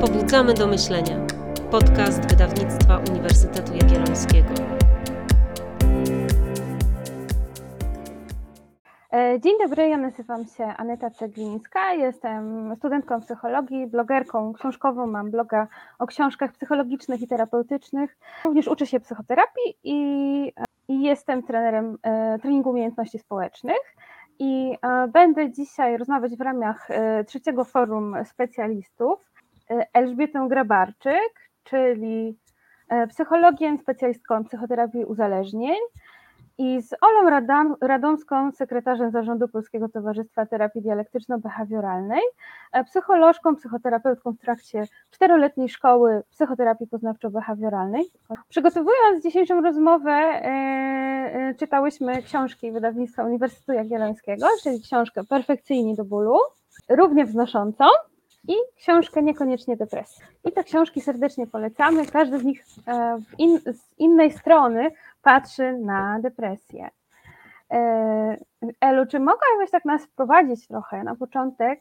Pobudzamy do myślenia. Podcast wydawnictwa Uniwersytetu Jagiellońskiego. E, Dzień dobry, ja nazywam się Aneta Ceglińska, jestem studentką psychologii, blogerką książkową, mam bloga o książkach psychologicznych i terapeutycznych. Również uczę się psychoterapii i, i jestem trenerem e, treningu umiejętności społecznych. I e, będę dzisiaj rozmawiać w ramach e, trzeciego forum specjalistów e, Elżbietą Grabarczyk, czyli e, psychologiem, specjalistką psychoterapii uzależnień i z Olą Radam, Radomską, sekretarzem zarządu Polskiego Towarzystwa Terapii Dialektyczno-Behawioralnej, e, psycholożką, psychoterapeutką w trakcie czteroletniej szkoły psychoterapii poznawczo-behawioralnej. Przygotowując dzisiejszą rozmowę, czytałyśmy książki wydawnictwa Uniwersytetu Jagiellońskiego, czyli książkę Perfekcyjni do bólu, równie wznoszącą, i książkę Niekoniecznie depresja. I te książki serdecznie polecamy. Każdy z nich e, in, z innej strony patrzy na depresję. E, Elu, czy mogłabyś tak nas wprowadzić trochę na początek?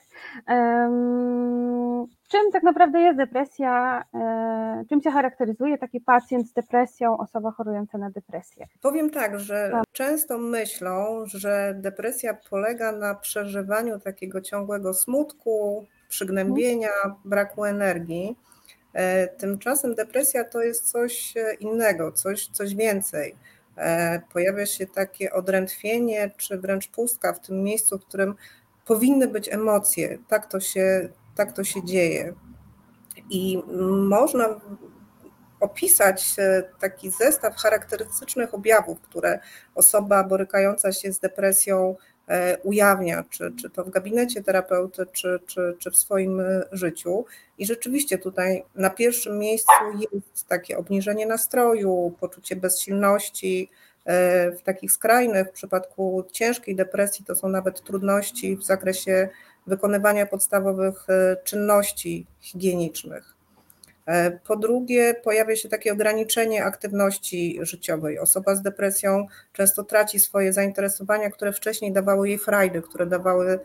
Czym tak naprawdę jest depresja? e, Czym się charakteryzuje taki pacjent z depresją, osoba chorująca na depresję? Powiem tak, że często myślą, że depresja polega na przeżywaniu takiego ciągłego smutku, przygnębienia, braku energii. E, Tymczasem depresja to jest coś innego, coś, coś więcej. E, Pojawia się takie odrętwienie, czy wręcz pustka w tym miejscu, w którym powinny być emocje. Tak to się, tak to się dzieje. I można opisać e, taki zestaw charakterystycznych objawów, które osoba borykająca się z depresją e, ujawnia, czy, czy to w gabinecie terapeuty, czy, czy, czy w swoim e, życiu. I rzeczywiście tutaj na pierwszym miejscu jest takie obniżenie nastroju, poczucie bezsilności. W takich skrajnych, w przypadku ciężkiej depresji, to są nawet trudności w zakresie wykonywania podstawowych czynności higienicznych. Po drugie, pojawia się takie ograniczenie aktywności życiowej. Osoba z depresją często traci swoje zainteresowania, które wcześniej dawały jej frajdy, które dawały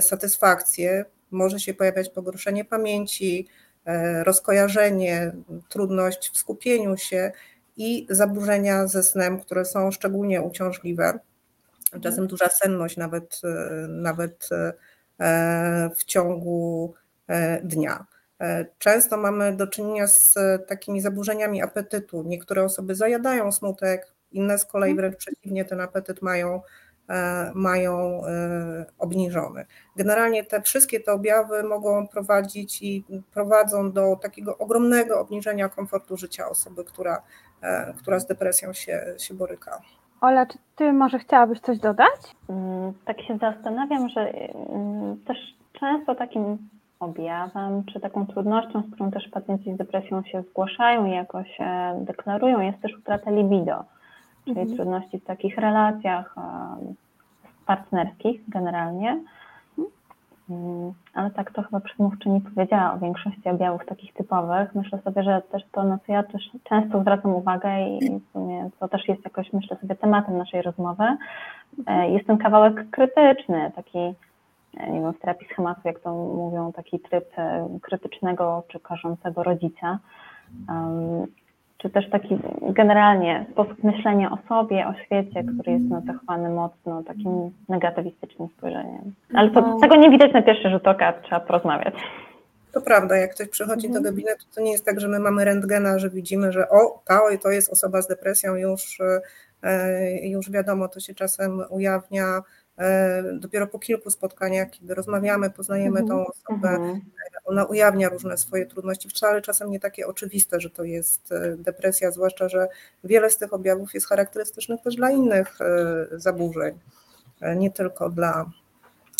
satysfakcję. Może się pojawiać pogorszenie pamięci, rozkojarzenie, trudność w skupieniu się i zaburzenia ze snem, które są szczególnie uciążliwe. Czasem duża senność, nawet, nawet w ciągu dnia. Często mamy do czynienia z takimi zaburzeniami apetytu. Niektóre osoby zajadają smutek, inne z kolei wręcz przeciwnie, ten apetyt mają, mają obniżony. Generalnie te wszystkie te objawy mogą prowadzić i prowadzą do takiego ogromnego obniżenia komfortu życia osoby, która, która z depresją się, się boryka. Ola, czy ty może chciałabyś coś dodać? Tak się zastanawiam, że też często takim objawem, czy taką trudnością, z którą też pacjenci z depresją się zgłaszają i jakoś deklarują, jest też utrata libido, czyli mhm. trudności w takich relacjach partnerskich generalnie. Ale tak to chyba przedmówczyni powiedziała o większości objawów takich typowych. Myślę sobie, że też to, na co ja też często zwracam uwagę i w sumie to też jest jakoś, myślę sobie, tematem naszej rozmowy, jest ten kawałek krytyczny, taki nie wiem, w terapii schematu, jak to mówią, taki tryb krytycznego czy karzącego rodzica, czy też taki generalnie sposób myślenia o sobie, o świecie, który jest nacechowany mocno takim negatywistycznym spojrzeniem. Ale to, tego nie widać na pierwszy rzut oka, trzeba porozmawiać. To prawda, jak ktoś przychodzi mhm. do gabinetu, to nie jest tak, że my mamy rentgena, że widzimy, że o, to, to jest osoba z depresją, już, już wiadomo, to się czasem ujawnia dopiero po kilku spotkaniach, kiedy rozmawiamy, poznajemy tą osobę, ona ujawnia różne swoje trudności, wcale czasem nie takie oczywiste, że to jest depresja, zwłaszcza, że wiele z tych objawów jest charakterystycznych też dla innych zaburzeń, nie tylko dla,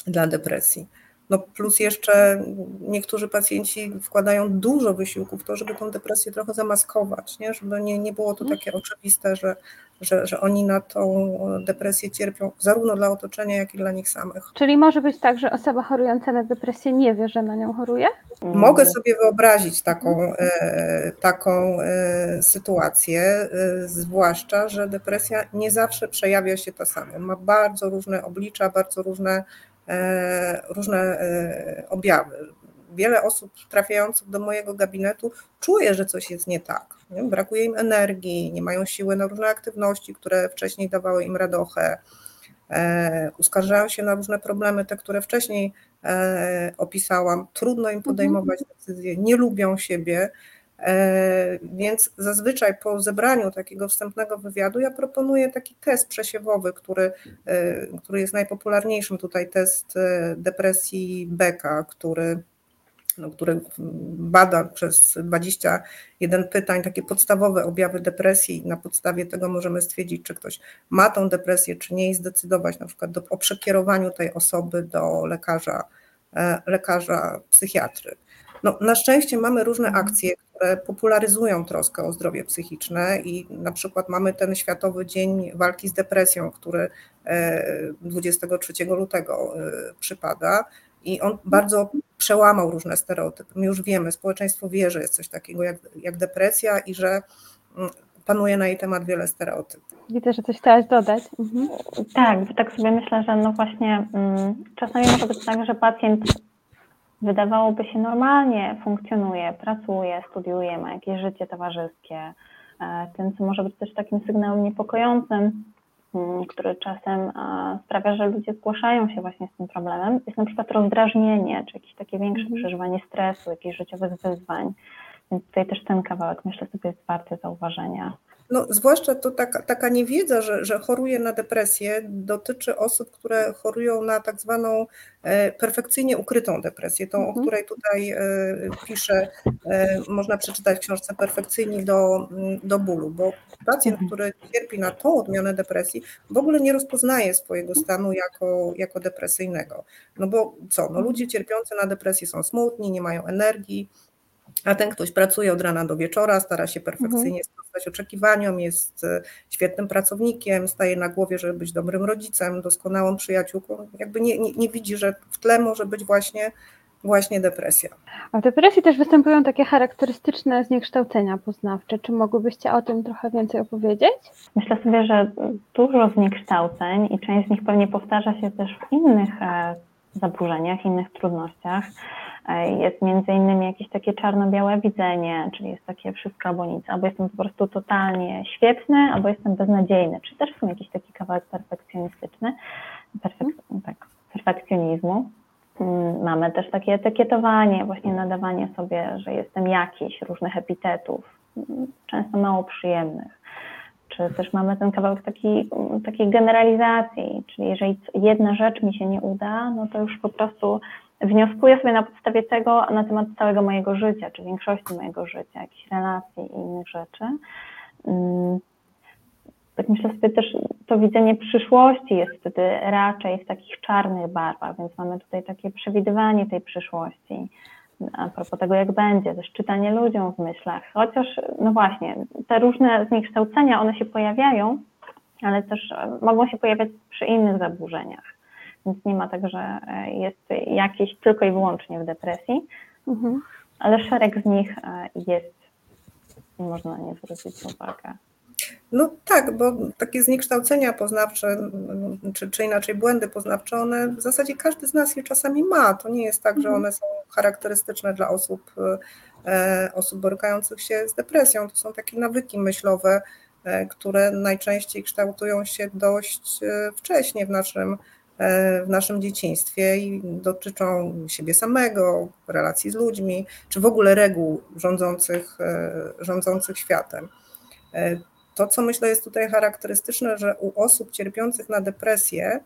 dla depresji. No plus jeszcze niektórzy pacjenci wkładają dużo wysiłku w to, żeby tą depresję trochę zamaskować, nie? żeby nie, nie było to takie oczywiste, że, że, że oni na tą depresję cierpią zarówno dla otoczenia, jak i dla nich samych. Czyli może być tak, że osoba chorująca na depresję nie wie, że na nią choruje? Mogę sobie wyobrazić taką, taką sytuację, zwłaszcza, że depresja nie zawsze przejawia się ta sama. Ma bardzo różne oblicza, bardzo różne różne objawy. wiele osób trafiających do mojego gabinetu czuje, że coś jest nie tak. Nie? Brakuje im energii, nie mają siły na różne aktywności, które wcześniej dawały im radochę. E, uskarżają się na różne problemy, te, które wcześniej e, opisałam. Trudno im podejmować decyzje, nie lubią siebie. E, więc zazwyczaj po zebraniu takiego wstępnego wywiadu ja proponuję taki test przesiewowy, który, e, który jest najpopularniejszym tutaj, test e, depresji Beka, który, no, który bada przez 21 pytań takie podstawowe objawy depresji na podstawie tego możemy stwierdzić, czy ktoś ma tą depresję, czy nie i zdecydować na przykład do, o przekierowaniu tej osoby do lekarza, lekarza psychiatry. No, na szczęście mamy różne akcje, które popularyzują troskę o zdrowie psychiczne i na przykład mamy ten Światowy Dzień Walki z Depresją, który 23 e, lutego e, przypada i on bardzo przełamał różne stereotypy. My już wiemy, społeczeństwo wie, że jest coś takiego jak, jak depresja i że mm, panuje na jej temat wiele stereotypów. Widzę, że coś chciałaś dodać. Mhm. Tak, tak sobie myślę, że no właśnie mm, czasami może być tak, że pacjent wydawałoby się normalnie funkcjonuje, pracuje, studiuje, ma jakieś życie towarzyskie. E, tym, co może być też takim sygnałem niepokojącym, mm, który czasem e, sprawia, że ludzie zgłaszają się właśnie z tym problemem, jest na przykład rozdrażnienie, czy jakieś takie większe mhm. przeżywanie stresu, jakichś życiowych wyzwań. Więc tutaj też ten kawałek myślę sobie jest warty zauważenia. No, zwłaszcza to taka, taka niewiedza, że, że choruje na depresję, dotyczy osób, które chorują na tak zwaną e, perfekcyjnie ukrytą depresję, tą, mhm. o której tutaj e, piszę, e, można przeczytać w książce Perfekcyjni do, do bólu, bo pacjent, mhm. który cierpi na tą odmianę depresji, w ogóle nie rozpoznaje swojego stanu jako, jako depresyjnego. No bo co, no ludzie cierpiący na depresję są smutni, nie mają energii, a ten ktoś pracuje od rana do wieczora, stara się perfekcyjnie mhm. sprostać oczekiwaniom, jest e, świetnym pracownikiem, staje na głowie, żeby być dobrym rodzicem, doskonałą przyjaciółką, jakby nie, nie, nie widzi, że w tle może być właśnie właśnie depresja. A w depresji też występują takie charakterystyczne zniekształcenia poznawcze. Czy mogłybyście o tym trochę więcej opowiedzieć? Myślę sobie, że dużo zniekształceń i część z nich pewnie powtarza się też w innych e, zaburzeniach, innych trudnościach. Jest między innymi jakieś takie czarno-białe widzenie, czyli jest takie wszystko albo nic, albo jestem po prostu totalnie świetny, albo jestem beznadziejny, czy też są jakiś taki kawałek perfekcjonistyczny, perfek tak, perfekcjonizmu. Mm, mamy też takie etykietowanie, właśnie nadawanie sobie, że jestem jakiś, różnych epitetów, mm, często mało przyjemnych. Czy też mamy ten kawałek taki, takiej generalizacji, czyli jeżeli jedna rzecz mi się nie uda, no to już po prostu wnioskuję sobie na podstawie tego na temat całego mojego życia, czy większości mojego życia, jakichś relacji i innych rzeczy. Mm, tak myślę sobie też, to widzenie przyszłości jest wtedy raczej w takich czarnych barwach, więc mamy tutaj takie przewidywanie tej przyszłości. A propos tego, jak będzie, też czytanie ludziom w myślach. Chociaż, no właśnie, te różne zniekształcenia, one się pojawiają, ale też mogą się pojawiać przy innych zaburzeniach więc nie ma tak, że e, jest jakieś tylko i wyłącznie w depresji, mhm. ale szereg z nich e, jest i można na nie zwrócić uwagę. No tak, bo takie zniekształcenia poznawcze, czy, czy inaczej błędy poznawcze, one w zasadzie każdy z nas je czasami ma. To nie jest tak, że mhm. one są charakterystyczne dla osób, e, osób borykających się z depresją. To są takie nawyki myślowe, które najczęściej kształtują się dość wcześnie w naszym w naszym dzieciństwie i dotyczą siebie samego, relacji z ludźmi, czy w ogóle reguł rządzących, e, rządzących światem. E, to, co myślę jest tutaj charakterystyczne, że u osób cierpiących na depresję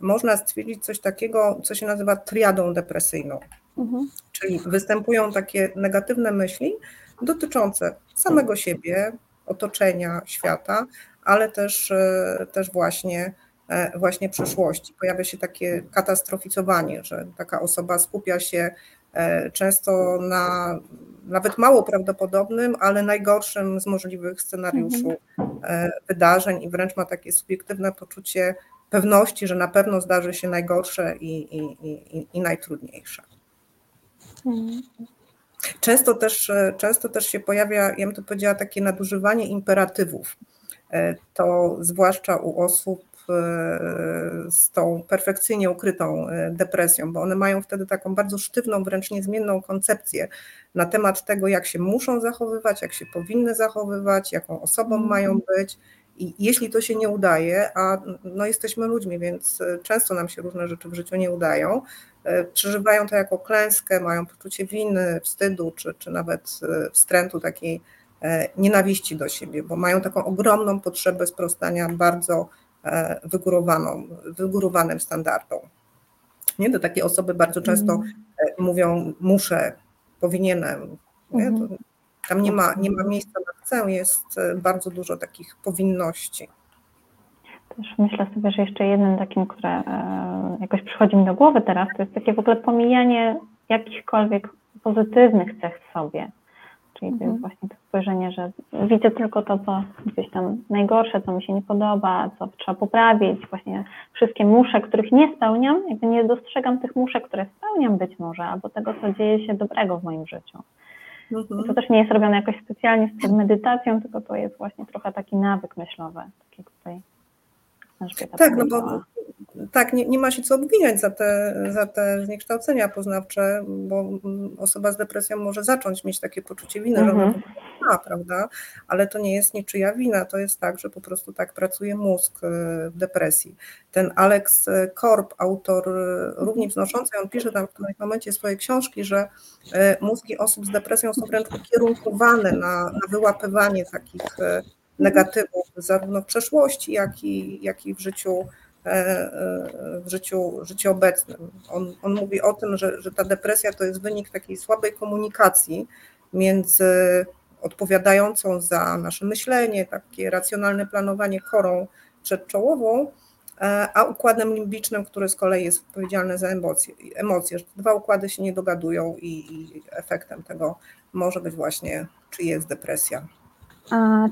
można stwierdzić coś takiego, co się nazywa triadą depresyjną. Mhm. Czyli występują takie negatywne myśli dotyczące samego siebie, otoczenia, świata, ale też, też właśnie E, właśnie przyszłości. Pojawia się takie katastrofizowanie, że taka osoba skupia się e, często na nawet mało prawdopodobnym, ale najgorszym z możliwych scenariuszy mhm. wydarzeń i wręcz ma takie subiektywne poczucie pewności, że na pewno zdarzy się najgorsze i, i, i, i najtrudniejsze. Mhm. Często też, często też się pojawia, ja bym to powiedziała, takie nadużywanie imperatywów. To zwłaszcza u osób z tą perfekcyjnie ukrytą depresją, bo one mają wtedy taką bardzo sztywną, wręcz niezmienną koncepcję na temat tego, jak się muszą zachowywać, jak się powinny zachowywać, jaką osobą mm. mają być. I jeśli to się nie udaje, a no jesteśmy ludźmi, więc często nam się różne rzeczy w życiu nie udają, przeżywają to jako klęskę, mają poczucie winy, wstydu, czy, czy nawet wstrętu takiej E, nienawiści do siebie, bo mają taką ogromną potrzebę sprostania bardzo e, wygórowaną, wygórowanym standardom. Nie? To takie osoby bardzo często mm. E, mówią muszę, powinienem. Nie? Mm. tam nie ma, nie ma miejsca na chcę, jest bardzo dużo takich powinności. Też myślę sobie, że jeszcze jednym takim, które jakoś przychodzi mi do głowy teraz, to jest takie w ogóle pomijanie jakichkolwiek pozytywnych cech w sobie. Czyli to jest mhm. właśnie to spojrzenie, że widzę tylko to, co gdzieś tam najgorsze, co mi się nie podoba, co trzeba poprawić, właśnie wszystkie musze, których nie spełniam, jakby nie dostrzegam tych muszek, które spełniam być może, albo tego, co dzieje się dobrego w moim życiu. Mhm. To też nie jest robione jakoś specjalnie z medytacją, tylko to jest właśnie trochę taki nawyk myślowy, taki tutaj tak, no bo tak, nie, nie ma się co obwiniać za te, za te zniekształcenia poznawcze, bo osoba z depresją może zacząć mieć takie poczucie winy, mhm. że ona ma, prawda? Ale to nie jest niczyja wina, to jest tak, że po prostu tak pracuje mózg e, w depresji. Ten Alex Korb, autor e, równie wznoszący, on pisze tam w którymś momencie swojej książki, że e, mózgi osób z depresją są wręcz ukierunkowane na, na wyłapywanie takich negatywów zarówno w przeszłości, jak i, jak i w życiu e, e, w życiu, życiu obecnym. On, on mówi o tym, że, że ta depresja to jest wynik takiej słabej komunikacji między odpowiadającą za nasze myślenie, takie racjonalne planowanie korą przedczołową, e, a układem limbicznym, który z kolei jest odpowiedzialny za emocje. emocje. Dwa układy się nie dogadują i, i efektem tego może być właśnie, czy jest depresja.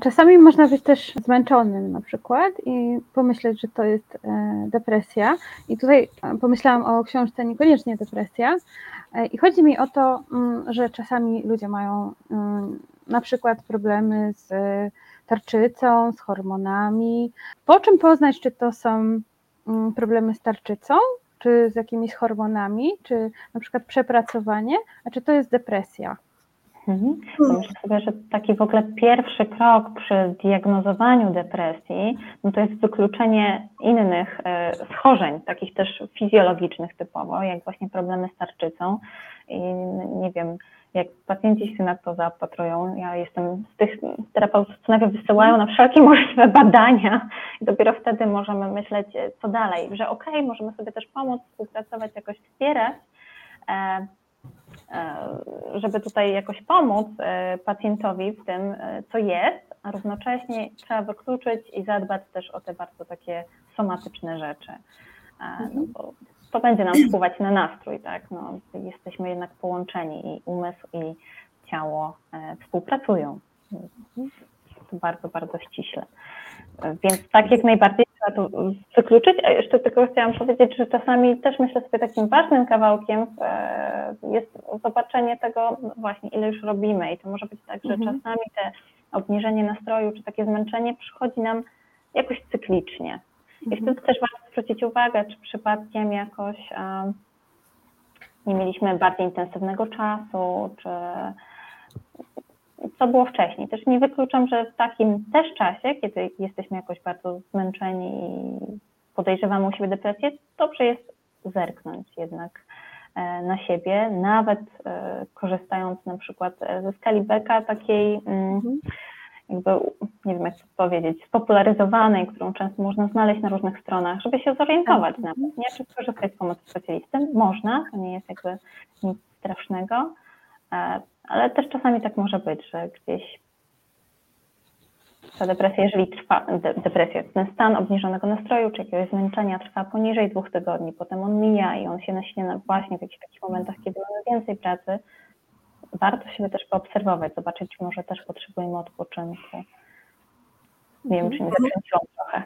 Czasami można być też zmęczonym na przykład i pomyśleć, że to jest e, depresja. I tutaj e, pomyślałam o książce Niekoniecznie depresja. E, I chodzi mi o to, mm, że czasami ludzie mają mm, na przykład problemy z tarczycą, z hormonami. Po czym poznać, czy to są mm, problemy z tarczycą, czy z jakimiś hormonami, czy na przykład przepracowanie, a czy to jest depresja? Mhm. Myślę sobie, że taki w ogóle pierwszy krok przy diagnozowaniu depresji, no to jest wykluczenie innych e, schorzeń, takich też fizjologicznych typowo, jak właśnie problemy z tarczycą. I nie wiem, jak pacjenci się na to zapatrują, ja jestem z tych terapeutów, co najpierw wysyłają na wszelkie możliwe badania. I dopiero wtedy możemy myśleć, co dalej, że okej, okay, możemy sobie też pomóc, współpracować, jakoś wspierać, e, E, żeby tutaj jakoś pomóc e, pacjentowi w tym, e, co jest, a równocześnie trzeba wykluczyć i zadbać też o te bardzo takie somatyczne rzeczy. No bo to będzie nam wpływać na nastrój, tak? No, jesteśmy jednak połączeni i umysł i ciało współpracują. To bardzo, bardzo ściśle. Więc tak jak najbardziej to wykluczyć. A jeszcze tylko chciałam powiedzieć, że czasami też myślę sobie takim ważnym kawałkiem e, jest zobaczenie tego no właśnie, ile już robimy. I to może być tak, że mhm. czasami te obniżenie nastroju czy takie zmęczenie przychodzi nam jakoś cyklicznie. I mhm. wtedy też warto zwrócić uwagę, czy przypadkiem jakoś nie mieliśmy bardziej intensywnego czasu, czy co było wcześniej. Też nie wykluczam, że w takim też czasie, kiedy jesteśmy jakoś bardzo zmęczeni i podejrzewamy u siebie depresję, dobrze jest zerknąć jednak e, na siebie, nawet e, korzystając na przykład ze skali Becka, takiej mm, mhm. jakby, nie wiem jak to powiedzieć, spopularyzowanej, którą często można znaleźć na różnych stronach, żeby się zorientować tak. nawet, nie? Czy skorzystać z pomocy specjalisty? Można, to nie jest jakby nic strasznego, e, ale też czasami tak może być, że gdzieś ta depresja, jeżeli trwa, depresja, ten stan obniżonego nastroju czy jakiegoś zmęczenia trwa poniżej dwóch tygodni, potem on mija i on się nasila właśnie w jakichś takich momentach, kiedy mamy więcej pracy, warto się też poobserwować, zobaczyć, czy może też potrzebujemy odpoczynku. Nie wiem, czy nie mhm. zakręciłam trochę.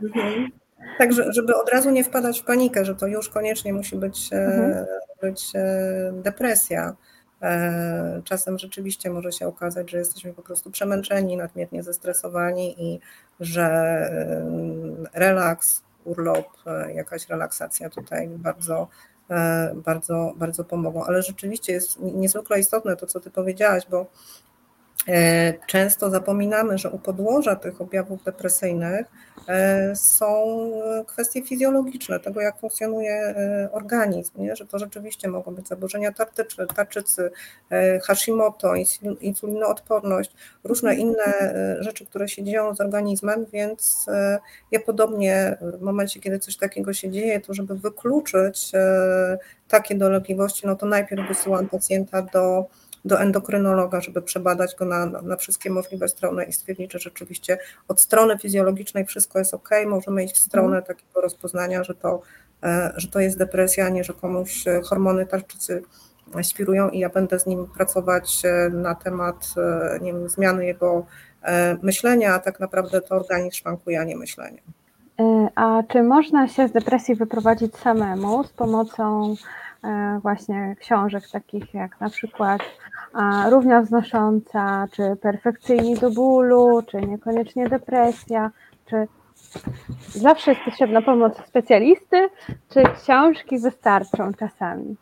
Tak, żeby od razu nie wpadać w panikę, że to już koniecznie musi być, e, mhm. być e, depresja czasem rzeczywiście może się okazać, że jesteśmy po prostu przemęczeni, nadmiernie zestresowani i że relaks, urlop, jakaś relaksacja tutaj bardzo, bardzo, bardzo pomogą. Ale rzeczywiście jest niezwykle istotne to, co Ty powiedziałaś, bo E, często zapominamy, że u podłoża tych objawów depresyjnych e, są kwestie fizjologiczne, tego jak funkcjonuje e, organizm, nie? że to rzeczywiście mogą być zaburzenia tartyczy, tarczycy, Hashimoto, insulinoodporność, różne inne rzeczy, które się dzieją z organizmem, więc ja podobnie w momencie, kiedy coś takiego się dzieje, to żeby wykluczyć takie dolegliwości, no to najpierw wysyłam pacjenta do do endokrynologa, żeby przebadać go na, na wszystkie możliwe strony i stwierdzić, że rzeczywiście od strony fizjologicznej wszystko jest ok, możemy iść w stronę mhm. takiego rozpoznania, że to, e, że to jest depresja, a nie że komuś e, hormony tarczycy świrują i ja będę z nim pracować e, na temat nie wiem, zmiany jego myślenia, a tak naprawdę to organizm szwankuje, a nie myślenie. A czy można się z depresji wyprowadzić samemu z pomocą właśnie książek takich jak na przykład równia wznosząca, czy perfekcyjni do bólu, czy niekoniecznie depresja, czy zawsze jest potrzebna pomoc specjalisty, czy książki wystarczą czasami?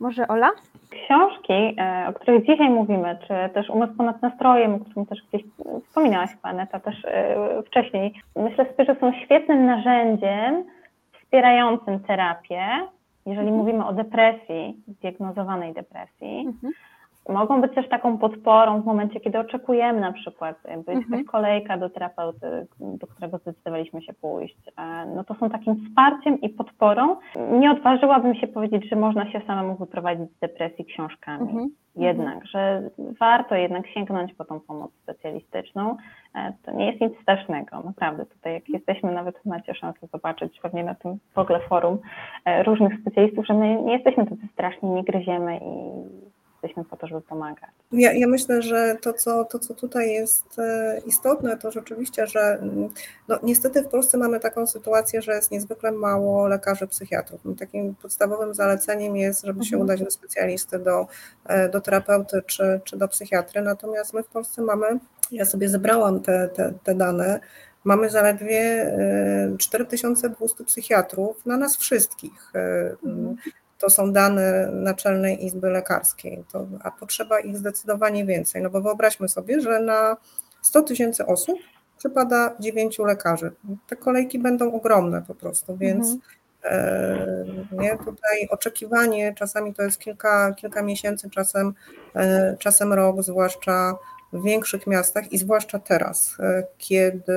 Może Ola? Książki, e, o których dzisiaj mówimy, czy też Umysł ponad nastrojem, o którym też gdzieś wspominałaś Aneta też e, wcześniej, myślę sobie, że są świetnym narzędziem wspierającym terapię, jeżeli mhm. mówimy o depresji, zdiagnozowanej depresji, mhm mogą być też taką podporą w momencie, kiedy oczekujemy na przykład, jakby jest mhm. kolejka do terapeuty, do którego zdecydowaliśmy się pójść. E, no to są takim wsparciem i podporą. Nie odważyłabym się powiedzieć, że można się samemu wyprowadzić z depresji książkami. Mhm. Jednak, że warto jednak sięgnąć po tą pomoc specjalistyczną. E, to nie jest nic strasznego, naprawdę. Tutaj jak jesteśmy, nawet macie szansę zobaczyć pewnie na tym w ogóle forum e, różnych specjalistów, że my nie jesteśmy tacy straszni, nie gryziemy i jesteśmy po to, żeby pomagać. Ja, ja myślę, że to co, to, co tutaj jest e, istotne, to rzeczywiście, że mm, no, niestety w Polsce mamy taką sytuację, że jest niezwykle mało lekarzy psychiatrów. Takim podstawowym zaleceniem jest, żeby się mhm. udać do specjalisty, do, e, do terapeuty czy, czy do psychiatry. Natomiast my w Polsce mamy, ja sobie zebrałam te, te, te dane, mamy zaledwie 4200 e, psychiatrów na nas wszystkich. To są dane Naczelnej Izby Lekarskiej, to, a potrzeba ich zdecydowanie więcej. No bo wyobraźmy sobie, że na 100 tysięcy osób przypada 9 lekarzy. Te kolejki będą ogromne po prostu, więc mhm. e, nie, tutaj oczekiwanie czasami to jest kilka, kilka miesięcy, czasem, e, czasem rok, zwłaszcza w większych miastach i zwłaszcza teraz, e, kiedy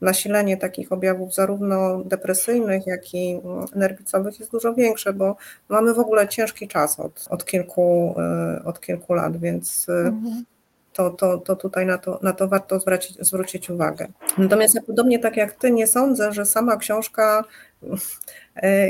nasilenie takich objawów zarówno depresyjnych, jak i mm, nerwicowych jest dużo większe, bo mamy w ogóle ciężki czas od, od, kilku, e, od kilku lat, więc e, mhm. to, to, to tutaj na to, na to warto zwrócić, zwrócić uwagę. Natomiast ja podobnie tak jak Ty nie sądzę, że sama książka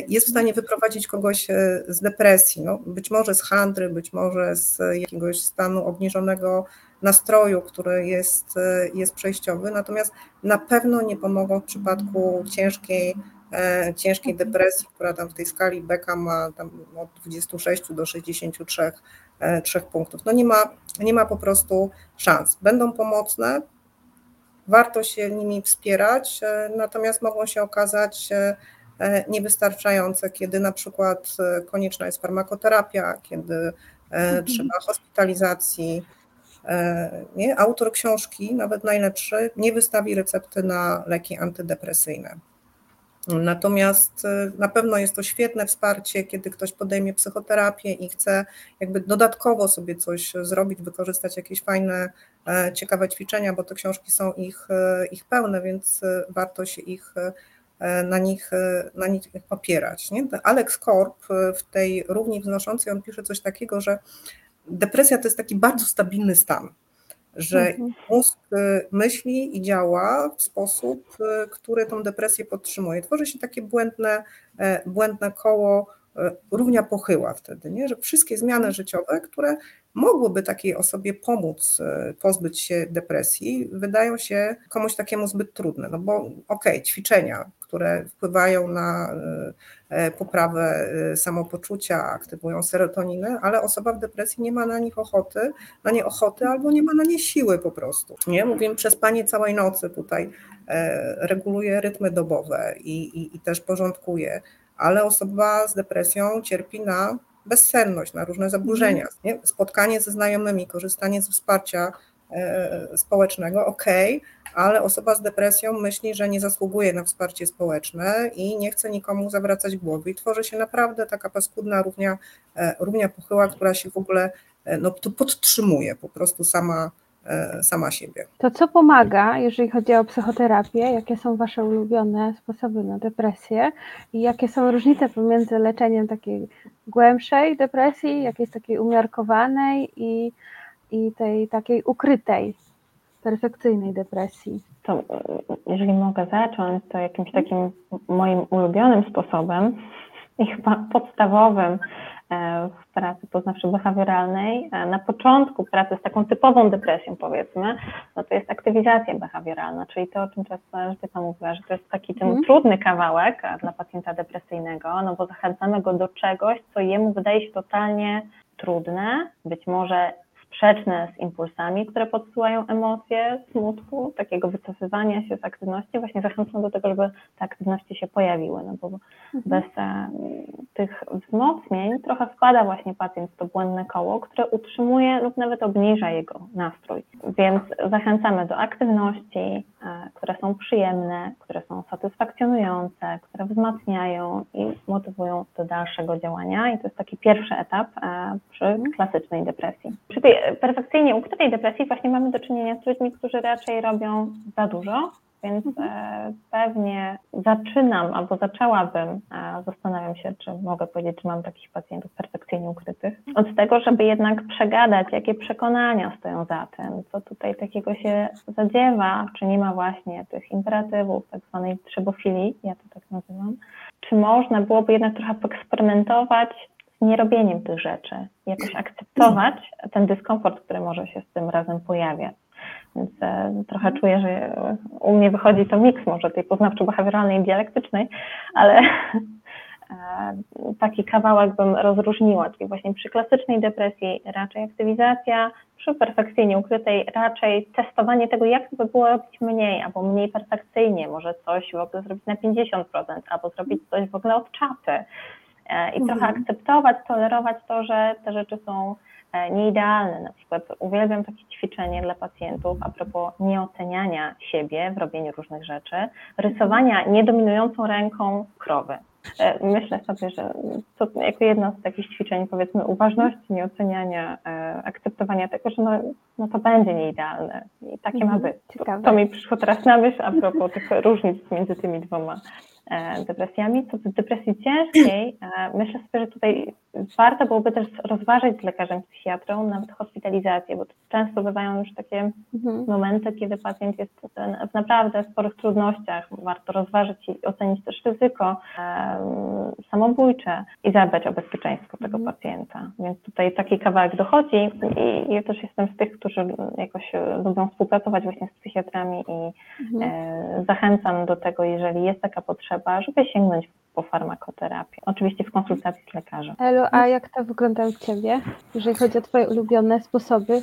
jest w stanie wyprowadzić kogoś z depresji, no, być może z handry, być może z jakiegoś stanu obniżonego nastroju, który jest, jest przejściowy, natomiast na pewno nie pomogą w przypadku ciężkiej, e, ciężkiej depresji, która tam w tej skali Becka ma tam od 26 do 63 3 e, punktów. No nie ma, nie ma po prostu szans. Będą pomocne, warto się nimi wspierać, e, natomiast mogą się okazać niewystarczające, kiedy na przykład konieczna jest farmakoterapia, kiedy trzeba hospitalizacji, E, nie? Autor książki, nawet najlepszy, nie wystawi recepty na leki antydepresyjne. Natomiast e, na pewno jest to świetne wsparcie, kiedy ktoś podejmie psychoterapię i chce jakby dodatkowo sobie coś zrobić, wykorzystać jakieś fajne, e, ciekawe ćwiczenia, bo te książki są ich, ich pełne, więc warto się ich na nich, na nich opierać. Nie? Alex Korp w tej równi wznoszącej on pisze coś takiego, że depresja to jest taki bardzo stabilny stan, że mhm. mózg y, myśli i działa w sposób, y, który tą depresję podtrzymuje. Tworzy się takie błędne, e, błędne koło e, równia pochyła wtedy, nie? że wszystkie zmiany życiowe, które mogłyby takiej osobie pomóc e, pozbyć się depresji, wydają się komuś takiemu zbyt trudne, no bo okej, okay, ćwiczenia, które wpływają na poprawę samopoczucia, aktywują serotoninę, ale osoba w depresji nie ma na nich ochoty, na nie ochoty albo nie ma na nie siły po prostu. Nie? Mówimy przespanie całej nocy tutaj reguluje rytmy dobowe i, i, i też porządkuje, ale osoba z depresją cierpi na bezsenność, na różne zaburzenia. Mhm. Nie? Spotkanie ze znajomymi, korzystanie z wsparcia e, społecznego, ok, ale osoba z depresją myśli, że nie zasługuje na wsparcie społeczne i nie chce nikomu zawracać głowy. I tworzy się naprawdę taka paskudna równia, e, równia pochyła, która się w ogóle e, no, podtrzymuje po prostu sama, sama siebie. To co pomaga, jeżeli chodzi o psychoterapię? Jakie są Wasze ulubione sposoby na depresję i jakie są różnice pomiędzy leczeniem takiej głębszej depresji, jakiejś takiej umiarkowanej i, i tej takiej ukrytej, perfekcyjnej depresji? To jeżeli mogę zacząć, to jakimś takim moim ulubionym sposobem i chyba podstawowym E, w pracy poznawczo-behawioralnej. E, na początku pracy z taką typową depresją, powiedzmy, no to jest aktywizacja behawioralna, czyli to, o czym często Elżbieta mówiła, że to jest taki ten mm. trudny kawałek e, dla pacjenta depresyjnego, no bo zachęcamy go do czegoś, co jemu wydaje się totalnie trudne, być może sprzeczne z impulsami, które podsyłają emocje smutku, takiego wycofywania się z aktywności, właśnie zachęcam do tego, żeby te aktywności się pojawiły, no bo mhm. bez e, tych wzmocnień trochę wpada właśnie pacjent w to błędne koło, które utrzymuje lub nawet obniża jego nastrój. Więc zachęcamy do aktywności, które są przyjemne, które są satysfakcjonujące, które wzmacniają i motywują do dalszego działania i to jest taki pierwszy etap e, przy mhm. klasycznej depresji. Przy tej perfekcyjnie ukrytej depresji właśnie mamy do czynienia z ludźmi, którzy raczej robią za dużo, więc mhm. e, pewnie zaczynam albo zaczęłabym, e, zastanawiam się, czy mogę powiedzieć, czy mam takich pacjentów perfekcyjnie ukrytych, od tego, żeby jednak przegadać, jakie przekonania stoją za tym, co tutaj takiego się zadziewa, czy nie ma właśnie tych imperatywów, tak zwanej trzebofilii, ja to tak nazywam, czy można byłoby jednak trochę poeksperymentować nierobieniem tych rzeczy, jakoś akceptować ten dyskomfort, który może się z tym razem pojawiać. Więc e, trochę czuję, że u mnie wychodzi to miks może tej poznawczo-behawioralnej i dialektycznej, ale e, taki kawałek bym rozróżniła, czyli właśnie przy klasycznej depresji raczej aktywizacja, przy perfekcyjnie ukrytej raczej testowanie tego, jak by było robić mniej albo mniej perfekcyjnie, może coś w ogóle zrobić na 50%, albo zrobić coś w ogóle od czapy. E, i trochę mhm. akceptować, tolerować to, że te rzeczy są e, nieidealne. Na przykład uwielbiam takie ćwiczenie dla pacjentów a propos nieoceniania siebie w robieniu różnych rzeczy, rysowania niedominującą ręką krowy. E, myślę sobie, że to jako jedno z takich ćwiczeń, powiedzmy, uważności, nieoceniania, akceptowania tego, że no, no to będzie nieidealne i takie ma mhm. być. To, to mi przyszło teraz na myśl a propos tych różnic między tymi dwoma E, depresjami. Co do depresji ciężkiej, e, myślę sobie, że tutaj warto byłoby też rozważyć z lekarzem psychiatrą nawet hospitalizację, bo często bywają już takie mhm. momenty, kiedy pacjent jest w naprawdę sporych trudnościach. Warto rozważyć i ocenić też ryzyko samobójcze i zadbać o bezpieczeństwo tego mhm. pacjenta. Więc tutaj taki kawałek dochodzi i ja też jestem z tych, którzy jakoś lubią współpracować właśnie z psychiatrami i mhm. e, zachęcam do tego, jeżeli jest taka potrzeba, żeby sięgnąć po farmakoterapię. Oczywiście w konsultacji z lekarzem. Elu, a jak to wygląda u Ciebie, jeżeli chodzi o Twoje ulubione sposoby?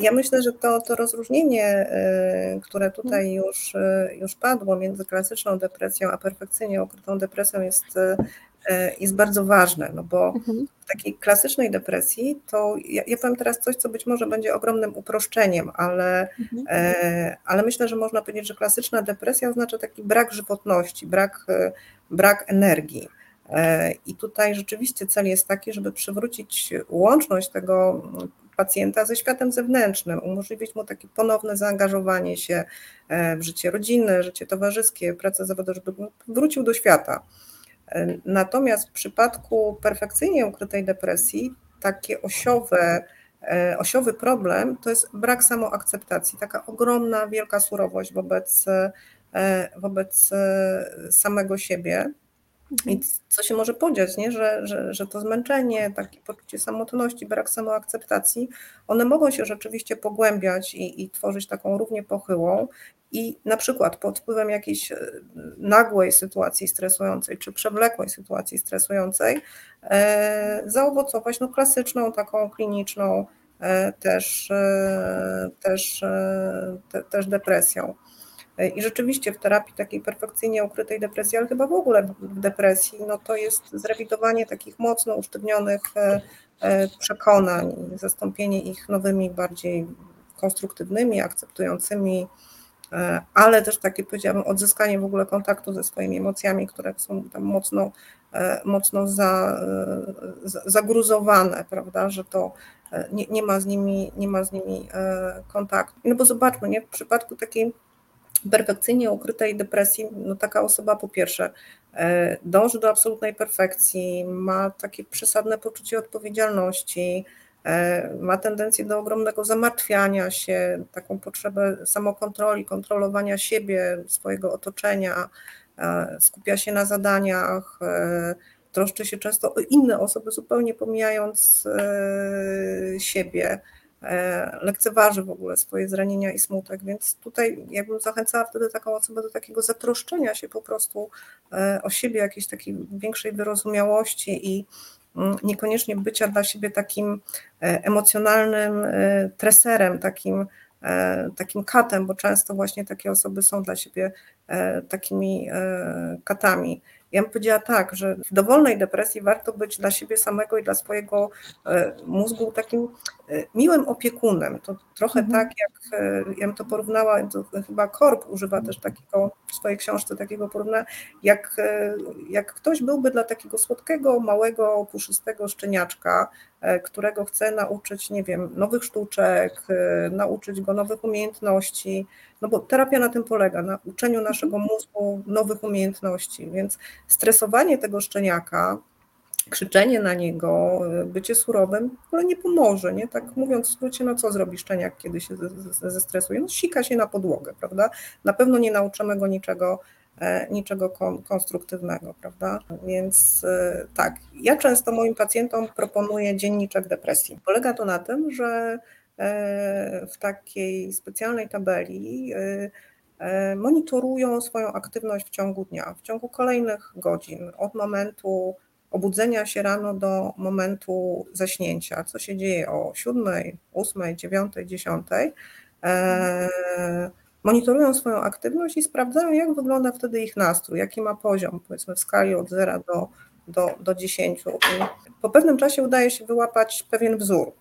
Ja myślę, że to, to rozróżnienie, e, które tutaj już, e, już padło między klasyczną depresją a perfekcyjnie ukrytą depresją jest E, jest bardzo ważne, no bo mhm. w takiej klasycznej depresji to ja, ja powiem teraz coś, co być może będzie ogromnym uproszczeniem, ale, mhm. e, ale myślę, że można powiedzieć, że klasyczna depresja oznacza taki brak żywotności, brak, e, brak energii. E, I tutaj rzeczywiście cel jest taki, żeby przywrócić łączność tego pacjenta ze światem zewnętrznym, umożliwić mu takie ponowne zaangażowanie się e, w życie rodzinne, życie towarzyskie, pracę zawodową, żeby wrócił do świata. Natomiast w przypadku perfekcyjnie ukrytej depresji, osiowe, e, osiowy problem to jest brak samoakceptacji, taka ogromna, wielka surowość wobec, e, wobec e, samego siebie. I co się może podziać, nie? Że, że, że to zmęczenie, takie poczucie samotności, brak samoakceptacji, one mogą się rzeczywiście pogłębiać i, i tworzyć taką równie pochyłą. I na przykład pod wpływem jakiejś e, nagłej sytuacji stresującej czy przewlekłej sytuacji stresującej e, zaowocować no, klasyczną, taką kliniczną e, też, e, też, e, te, też depresją. I rzeczywiście w terapii takiej perfekcyjnie ukrytej depresji, ale chyba w ogóle w depresji, no to jest zrewidowanie takich mocno usztywnionych e, e, przekonań, zastąpienie ich nowymi, bardziej konstruktywnymi, akceptującymi, e, ale też takie powiedziałabym odzyskanie w ogóle kontaktu ze swoimi emocjami, które są tam mocno, mocno za, zagruzowane, prawda, że to nie, nie, ma z nimi, nie ma z nimi kontaktu. No bo zobaczmy, nie, w przypadku takiej perfekcyjnie ukrytej depresji, no taka osoba po pierwsze e, dąży do absolutnej perfekcji, ma takie przesadne poczucie odpowiedzialności, e, ma tendencję do ogromnego zamartwiania się, taką potrzebę samokontroli, kontrolowania siebie, swojego otoczenia, e, skupia się na zadaniach, troszczy się często o inne osoby, zupełnie pomijając siebie. E, lekceważy w ogóle swoje zranienia i smutek, więc tutaj ja bym zachęcała wtedy taką osobę do takiego zatroszczenia się po prostu e, o siebie, jakiejś takiej większej wyrozumiałości i mm, niekoniecznie bycia dla siebie takim e, emocjonalnym treserem, takim, takim katem, bo często właśnie takie osoby są dla siebie takimi katami. Ja bym powiedziała tak, że w dowolnej depresji warto być dla siebie samego i dla swojego e, mózgu takim e, miłym opiekunem. To trochę mhm. tak, jak e, ja bym to porównała, to chyba Korb używa też takiego w swojej książce takiego porównania, jak, jak ktoś byłby dla takiego słodkiego, małego, puszystego szczeniaczka, którego chce nauczyć, nie wiem, nowych sztuczek, nauczyć go nowych umiejętności, no bo terapia na tym polega, na uczeniu naszego mózgu nowych umiejętności, więc stresowanie tego szczeniaka, krzyczenie na niego, bycie surowym, ale nie pomoże, nie? Tak mówiąc w skrócie, no co zrobi szczeniak, kiedy się zestresuje? No sika się na podłogę, prawda? Na pewno nie nauczymy go niczego, e, niczego konstruktywnego, prawda? Więc e, tak, ja często moim pacjentom proponuję dzienniczek depresji. Polega to na tym, że e, w takiej specjalnej tabeli monitorują swoją aktywność w ciągu dnia, w ciągu kolejnych godzin, od momentu obudzenia się rano do momentu zaśnięcia, co się dzieje o 7, 8, 9, 10. Monitorują swoją aktywność i sprawdzają, jak wygląda wtedy ich nastrój, jaki ma poziom, powiedzmy w skali od 0 do, do, do 10. I po pewnym czasie udaje się wyłapać pewien wzór,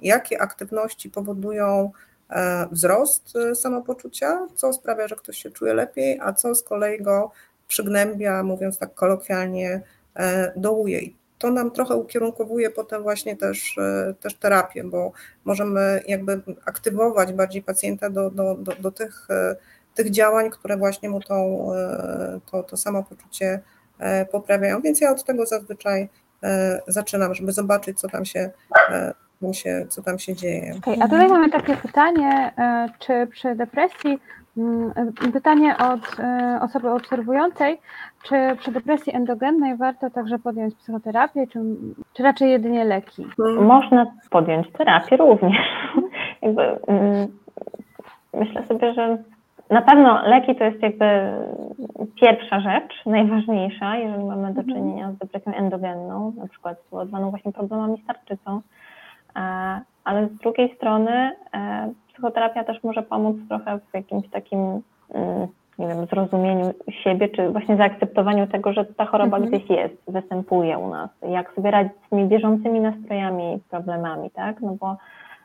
jakie aktywności powodują E, wzrost e, samopoczucia, co sprawia, że ktoś się czuje lepiej, a co z kolei go przygnębia, mówiąc tak kolokwialnie, e, dołuje. To nam trochę ukierunkowuje potem właśnie też, też terapię, bo możemy jakby aktywować bardziej pacjenta do, do, do, do tych, tych działań, które właśnie mu tą, to, to samopoczucie poprawiają. Więc ja od tego zazwyczaj zaczynam, żeby zobaczyć, co tam się co tam się dzieje. Okay, a tutaj mamy takie pytanie, e, czy przy depresji, pytanie od e, osoby obserwującej, czy przy depresji endogennej warto także podjąć psychoterapię, czy, czy raczej jedynie leki? Można podjąć terapię również. Jakby, mm, myślę sobie, że na pewno leki to jest jakby pierwsza rzecz, najważniejsza, jeżeli mamy do mhm. czynienia z depresją endogenną, na przykład spowodowaną właśnie problemami z tarczycą. E, ale z drugiej strony e, psychoterapia też może pomóc trochę w jakimś takim, mm, nie wiem, zrozumieniu siebie, czy właśnie zaakceptowaniu tego, że ta choroba mhm. gdzieś jest, występuje u nas, jak sobie radzić z tymi bieżącymi nastrojami i problemami, tak? No bo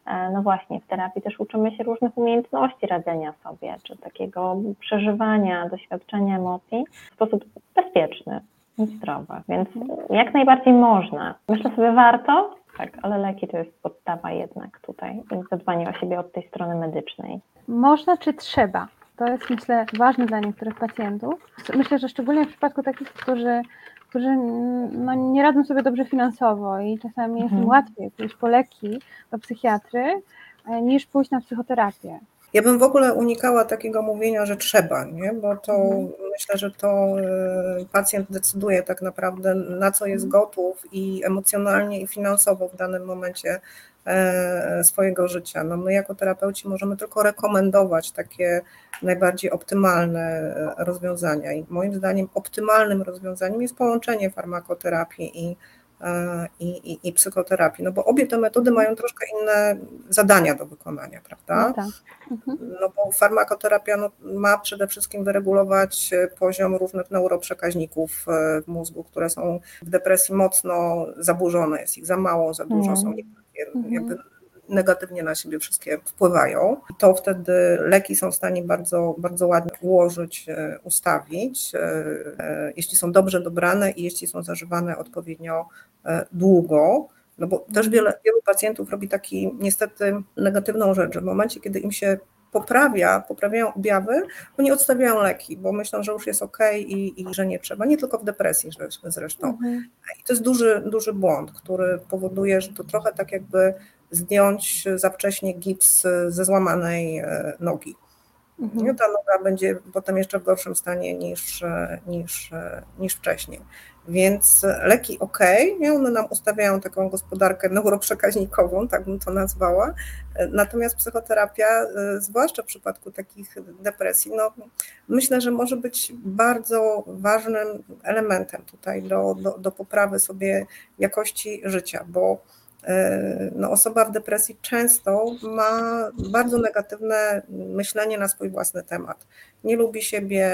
e, no właśnie, w terapii też uczymy się różnych umiejętności radzenia sobie, czy takiego przeżywania, doświadczenia emocji w sposób bezpieczny i zdrowy. Więc jak najbardziej można. Myślę sobie, warto, tak, ale leki to jest podstawa jednak tutaj, zadbanie o siebie od tej strony medycznej. Można czy trzeba? To jest myślę ważne dla niektórych pacjentów. Myślę, że szczególnie w przypadku takich, którzy, którzy no, nie radzą sobie dobrze finansowo i czasami jest im mhm. łatwiej pójść po leki do psychiatry, e, niż pójść na psychoterapię. Ja bym w ogóle unikała takiego mówienia, że trzeba, nie? bo to Mhm. myślę, że to y, pacjent decyduje tak naprawdę, na co jest Mhm. gotów i emocjonalnie, i finansowo w danym momencie e, swojego życia. No my jako terapeuci możemy tylko rekomendować takie najbardziej optymalne e, rozwiązania i moim zdaniem optymalnym rozwiązaniem jest połączenie farmakoterapii i, e, i, i, i psychoterapii, no bo obie te metody mają troszkę inne zadania do wykonania, prawda? No tak. Mhm. No bo farmakoterapia no, ma przede wszystkim wyregulować e, poziom różnych neuroprzekaźników e, w mózgu, które są w depresji mocno zaburzone, jest ich za mało, za dużo, Mhm. są Mhm. jakby negatywnie na siebie wszystkie wpływają, to wtedy leki są w stanie bardzo, bardzo ładnie ułożyć, e, ustawić, e, e, jeśli są dobrze dobrane i jeśli są zażywane odpowiednio długo. No bo też wiele, wielu pacjentów robi taki niestety negatywną rzecz, że w momencie, kiedy im się poprawia, poprawiają objawy, oni odstawiają leki, bo myślą, że już jest ok i, i że nie trzeba. Nie tylko w depresji zresz- zresztą. Mhm. I to jest duży, duży błąd, który powoduje, że to trochę tak jakby zdjąć za wcześnie gips ze złamanej e, nogi. Mhm. Nie, ta noga będzie potem jeszcze w gorszym stanie niż, e, niż, e, niż wcześniej. Więc leki ok, nie? one nam ustawiają taką gospodarkę neuroprzekaźnikową, tak bym to nazwała. Natomiast psychoterapia, zwłaszcza w przypadku takich depresji, no, myślę, że może być bardzo ważnym elementem tutaj do, do, do poprawy sobie jakości życia, bo no, osoba w depresji często ma bardzo negatywne myślenie na swój własny temat. Nie lubi siebie,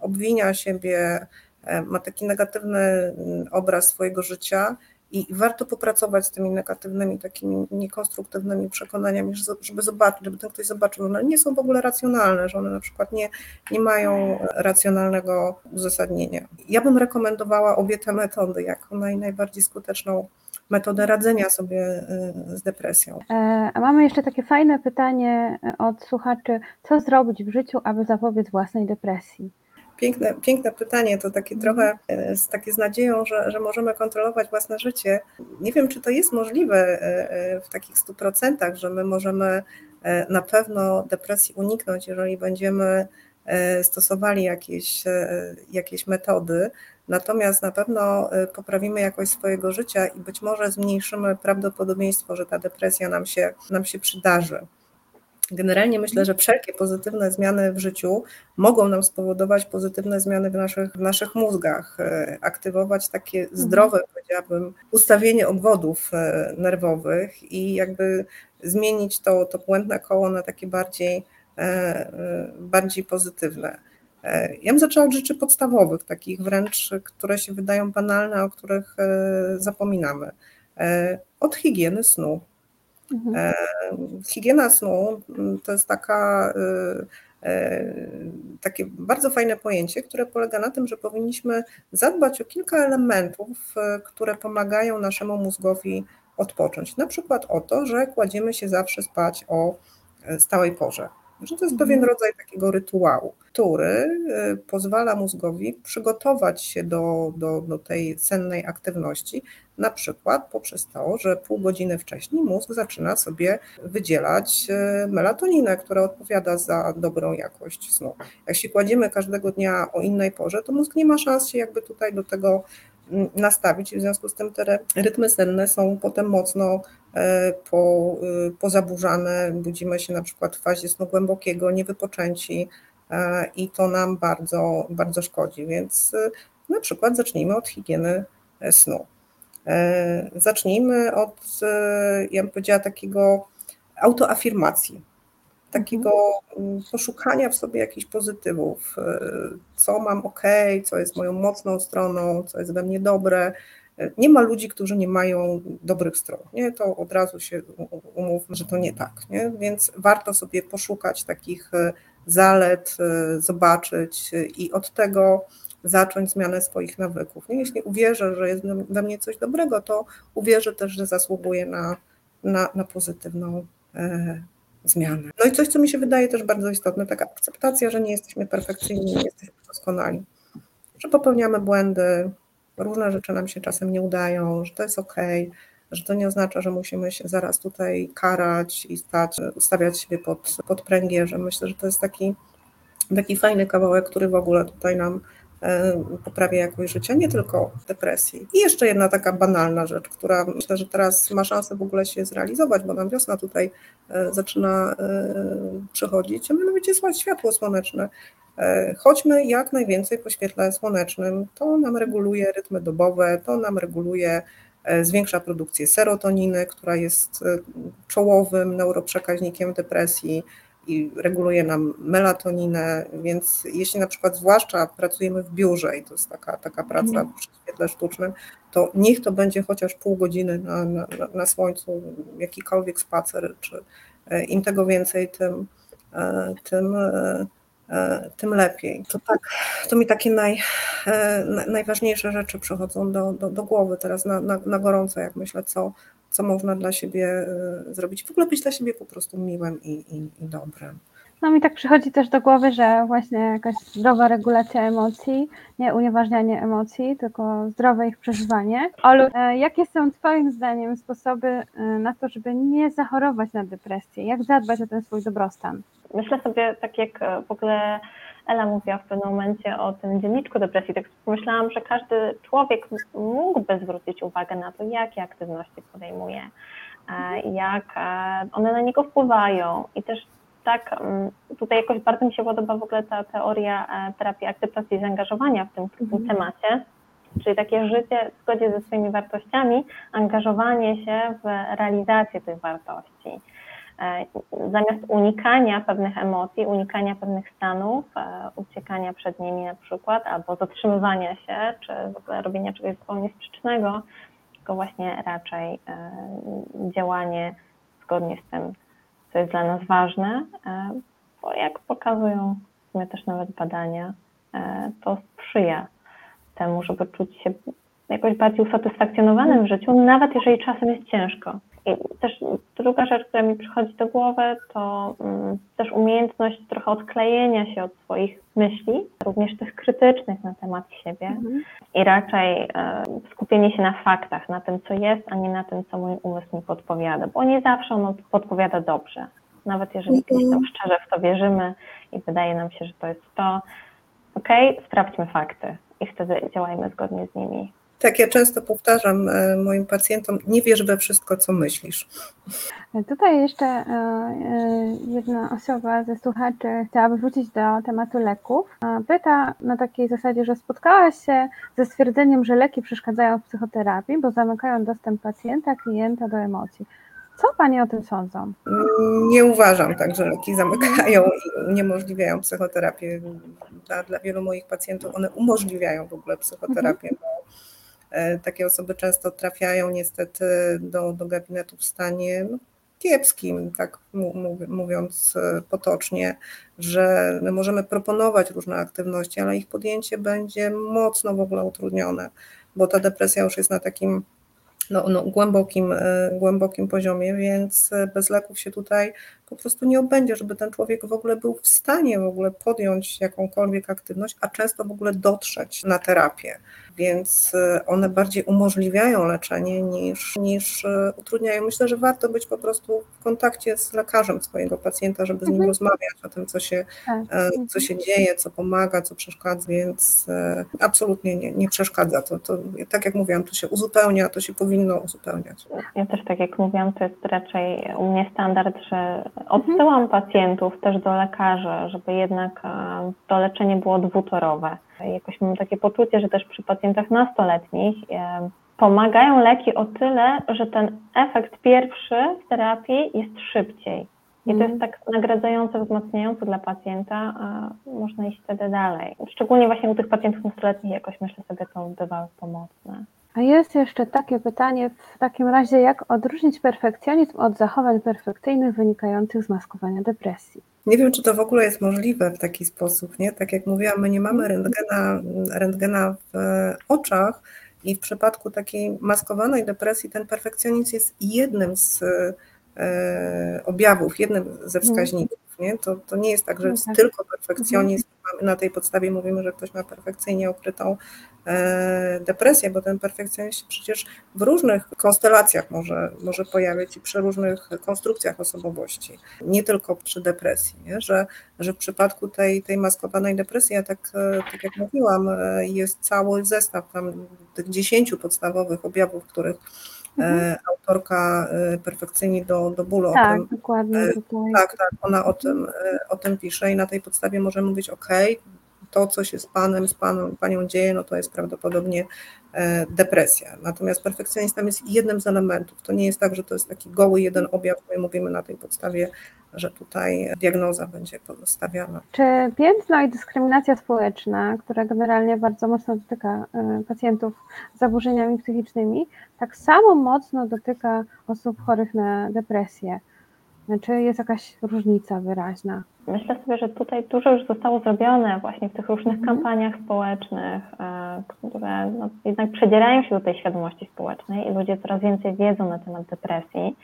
obwinia siebie, e, ma taki negatywny obraz swojego życia i warto popracować z tymi negatywnymi, takimi niekonstruktywnymi przekonaniami, że- żeby zobaczyć, żeby ten ktoś zobaczył, że one nie są w ogóle racjonalne, że one na przykład nie, nie mają racjonalnego uzasadnienia. Ja bym rekomendowała obie te metody jako naj, najbardziej skuteczną metodę radzenia sobie y, z depresją. E, A mamy jeszcze takie fajne pytanie e, od słuchaczy. Co zrobić w życiu, aby zapobiec własnej depresji? Piękne, piękne pytanie, to takie trochę e, z, takie z nadzieją, że, że możemy kontrolować własne życie. Nie wiem, czy to jest możliwe w takich 100%, że my możemy na pewno depresji uniknąć, jeżeli będziemy stosowali jakieś, jakieś metody. Natomiast na pewno e, poprawimy jakość swojego życia i być może zmniejszymy prawdopodobieństwo, że ta depresja nam się, nam się przydarzy. Generalnie myślę, że wszelkie pozytywne zmiany w życiu mogą nam spowodować pozytywne zmiany w naszych, w naszych mózgach, e, aktywować takie zdrowe, powiedziałabym, ustawienie obwodów e, nerwowych i jakby zmienić to, to błędne koło na takie bardziej, bardziej pozytywne. E, Ja bym zaczęła od rzeczy podstawowych, takich wręcz, które się wydają banalne, o których e, zapominamy. E, Od higieny snu. Mhm. Higiena snu mm, to jest taka, takie bardzo fajne pojęcie, które polega na tym, że powinniśmy zadbać o kilka elementów, które pomagają naszemu mózgowi odpocząć. Na przykład o to, że kładziemy się zawsze spać o stałej porze. Że to jest pewien rodzaj takiego rytuału, który y, pozwala mózgowi przygotować się do, do, do tej sennej aktywności, na przykład poprzez to, że pół godziny wcześniej mózg zaczyna sobie wydzielać e, melatoninę, która odpowiada za dobrą jakość snu. Jak się kładziemy każdego dnia o innej porze, to mózg nie ma szans się jakby tutaj do tego nastawić. W związku z tym te rytmy senne są potem mocno e, po, e, pozaburzane, budzimy się na przykład w fazie snu głębokiego, niewypoczęci e, i to nam bardzo, bardzo szkodzi, więc na przykład zacznijmy od higieny snu. Zacznijmy od, ja bym powiedziała, takiego autoafirmacji, takiego mm, poszukania w sobie jakichś pozytywów, e, co mam ok, co jest moją mocną stroną, co jest we mnie dobre. E, Nie ma ludzi, którzy nie mają dobrych stron, nie? to od razu się umówmy, że to nie tak, nie? więc warto sobie poszukać takich e, zalet, zobaczyć i od tego zacząć zmianę swoich nawyków. Nie? Jeśli uwierzę, że jest we mnie coś dobrego, to uwierzę też, że zasługuję na, na, na pozytywną zmianę. No i coś, co mi się wydaje też bardzo istotne, taka akceptacja, że nie jesteśmy perfekcyjni, nie jesteśmy doskonali, że popełniamy błędy, różne rzeczy nam się czasem nie udają, że to jest ok, że to nie oznacza, że musimy się zaraz tutaj karać i stać, ustawiać siebie pod, pod. Myślę, że to jest taki, taki fajny kawałek, który w ogóle tutaj nam e, poprawia jakość życia, nie tylko depresji. I jeszcze jedna taka banalna rzecz, która myślę, że teraz ma szansę w ogóle się zrealizować, bo nam wiosna tutaj e, zaczyna e, przychodzić, a mianowicie światło słoneczne. Chodźmy jak najwięcej po świetle słonecznym. To nam reguluje rytmy dobowe, to nam reguluje zwiększa produkcję serotoniny, która jest czołowym neuroprzekaźnikiem depresji i reguluje nam melatoninę, więc jeśli na przykład zwłaszcza pracujemy w biurze i to jest taka, taka praca mhm. przy świetle sztucznym, to niech to będzie chociaż pół godziny na, na, na słońcu, jakikolwiek spacer, czy e, im tego więcej, tym, tym E, tym lepiej. To, tak, to mi takie naj, e, najważniejsze rzeczy przychodzą do, do, do głowy teraz na, na, na gorąco, jak myślę, co, co można dla siebie e, zrobić. W ogóle być dla siebie po prostu miłym i, i, i dobrym. No mi tak przychodzi też do głowy, że właśnie jakaś zdrowa regulacja emocji, nie unieważnianie emocji, tylko zdrowe ich przeżywanie. Olu, jakie są Twoim zdaniem sposoby na to, żeby nie zachorować na depresję? Jak zadbać o ten swój dobrostan? myślę sobie, tak jak e, w ogóle Ela mówiła w pewnym momencie o tym dzienniczku depresji, tak pomyślałam, że każdy człowiek mógłby zwrócić uwagę na to, jakie aktywności podejmuje, e, jak e, one na niego wpływają i też tak, mm, tutaj jakoś bardzo mi się podoba w ogóle ta teoria terapii akceptacji i zaangażowania w tym, w tym mhm. temacie, czyli takie życie w zgodzie ze swoimi wartościami, angażowanie się w realizację tych wartości. E, zamiast unikania pewnych emocji, unikania pewnych stanów, e, uciekania przed nimi na przykład, albo zatrzymywania się, czy w ogóle robienia czegoś zupełnie sprzecznego, tylko właśnie raczej e, działanie zgodnie z tym, co jest dla nas ważne, bo jak pokazują w sumie też nawet badania, to sprzyja temu, żeby czuć się jakoś bardziej usatysfakcjonowanym w życiu, nawet jeżeli czasem jest ciężko. I też druga rzecz, która mi przychodzi do głowy, to um, też umiejętność trochę odklejenia się od swoich myśli, również tych krytycznych na temat siebie mhm. i raczej um, skupienie się na faktach, na tym, co jest, a nie na tym, co mój umysł mi podpowiada, bo nie zawsze on podpowiada dobrze. Nawet jeżeli mhm. gdzieś tam szczerze w to wierzymy i wydaje nam się, że to jest to, okej, okay, sprawdźmy fakty i wtedy działajmy zgodnie z nimi. Tak, ja często powtarzam e, moim pacjentom, nie wierz we wszystko, co myślisz. Tutaj jeszcze e, e, jedna osoba ze słuchaczy chciałaby wrócić do tematu leków. Pyta na takiej zasadzie, że spotkałaś się ze stwierdzeniem, że leki przeszkadzają w psychoterapii, bo zamykają dostęp pacjenta, klienta do emocji. Co Pani o tym sądzą? Nie uważam tak, że leki zamykają i uniemożliwiają psychoterapię. Dla, dla wielu moich pacjentów one umożliwiają w ogóle psychoterapię, mhm. E, takie osoby często trafiają niestety do, do gabinetu w stanie no, kiepskim, tak mówiąc e, potocznie, że my możemy proponować różne aktywności, ale ich podjęcie będzie mocno w ogóle utrudnione, bo ta depresja już jest na takim no, no, głębokim, e, głębokim poziomie, więc bez leków się tutaj po prostu nie obędzie, żeby ten człowiek w ogóle był w stanie w ogóle podjąć jakąkolwiek aktywność, a często w ogóle dotrzeć na terapię więc y, one bardziej umożliwiają leczenie niż, niż y, utrudniają. Myślę, że warto być po prostu w kontakcie z lekarzem swojego pacjenta, żeby z nim mhm. rozmawiać o tym, co się, tak. e, co się dzieje, co pomaga, co przeszkadza, więc absolutnie nie, nie przeszkadza. To, to, tak jak mówiłam, to się uzupełnia, to się powinno uzupełniać. Ja też tak jak mówiłam, to jest raczej u mnie standard, że odsyłam pacjentów też do lekarzy, żeby jednak e, to leczenie było dwutorowe. Jakoś mam takie poczucie, że też przy pacjentach nastoletnich e, pomagają leki o tyle, że ten efekt pierwszy w terapii jest szybciej. I to jest mhm. tak nagradzające, wzmacniające dla pacjenta, a można iść wtedy dalej. Szczególnie właśnie u tych pacjentów nastoletnich jakoś myślę sobie to bywa pomocne. A jest jeszcze takie pytanie w takim razie, jak odróżnić perfekcjonizm od zachowań perfekcyjnych wynikających z maskowania depresji? Nie wiem, czy to w ogóle jest możliwe w taki sposób, nie? Tak jak mówiłam, my nie mamy rentgena, rentgena w oczach i w przypadku takiej maskowanej depresji ten perfekcjonizm jest jednym z e, objawów, jednym ze wskaźników. Nie? To, to nie jest tak, że No jest tak. tylko perfekcjonizm, mamy- na tej podstawie mówimy, że ktoś ma perfekcyjnie ukrytą e, depresję, bo ten perfekcjonizm się przecież w różnych konstelacjach może, może pojawiać i przy różnych konstrukcjach osobowości, nie tylko przy depresji, nie? Że, że w przypadku tej, tej maskowanej depresji, ja tak, e, tak jak mówiłam, e, jest cały zestaw tam tych dziesięciu podstawowych objawów, których e, autorka e, perfekcyjni do, do bólu o Tak, tym dokładnie e, tutaj. tak, tak, ona o tym, o tym pisze i na tej podstawie możemy mówić, ok, to co się z panem, z paną, panią dzieje, no to jest prawdopodobnie depresja. Natomiast perfekcjonizm jest jednym z elementów. To nie jest tak, że to jest taki goły jeden objaw, my mówimy na tej podstawie, że tutaj diagnoza będzie postawiana. Czy piętno i dyskryminacja społeczna, która generalnie bardzo mocno dotyka e, pacjentów z zaburzeniami psychicznymi, tak samo mocno dotyka osób chorych na depresję? Czy jest jakaś różnica wyraźna? Myślę sobie, że tutaj dużo już zostało zrobione właśnie w tych różnych Mhm. kampaniach społecznych, e, które no, jednak przedzierają się do tej świadomości społecznej i ludzie coraz więcej wiedzą na temat depresji.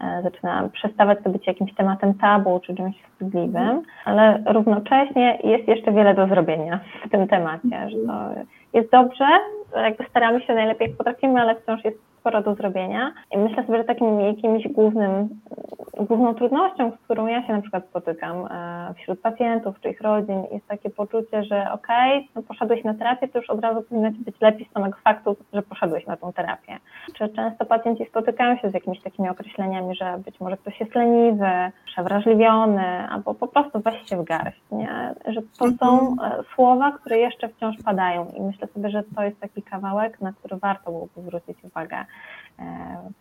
E, Zaczyna przestawać to być jakimś tematem tabu czy czymś wstydliwym, ale równocześnie jest jeszcze wiele do zrobienia w tym temacie, że to jest dobrze, jakby staramy się najlepiej jak potrafimy, ale wciąż jest sporo do zrobienia. I myślę sobie, że takim jakimś głównym, główną trudnością, z którą ja się na przykład spotykam e, wśród pacjentów czy ich rodzin, jest takie poczucie, że okej, no poszedłeś na terapię, to już od razu powinno ci być lepiej z samego faktu, że poszedłeś na tą terapię. Czy często pacjenci spotykają się z jakimiś takimi określeniami, że być może ktoś jest leniwy, przewrażliwiony, albo po prostu weź się w garść, nie? Że to są e, słowa, które jeszcze wciąż padają i myślę sobie, że to jest taki kawałek, na który warto byłoby zwrócić uwagę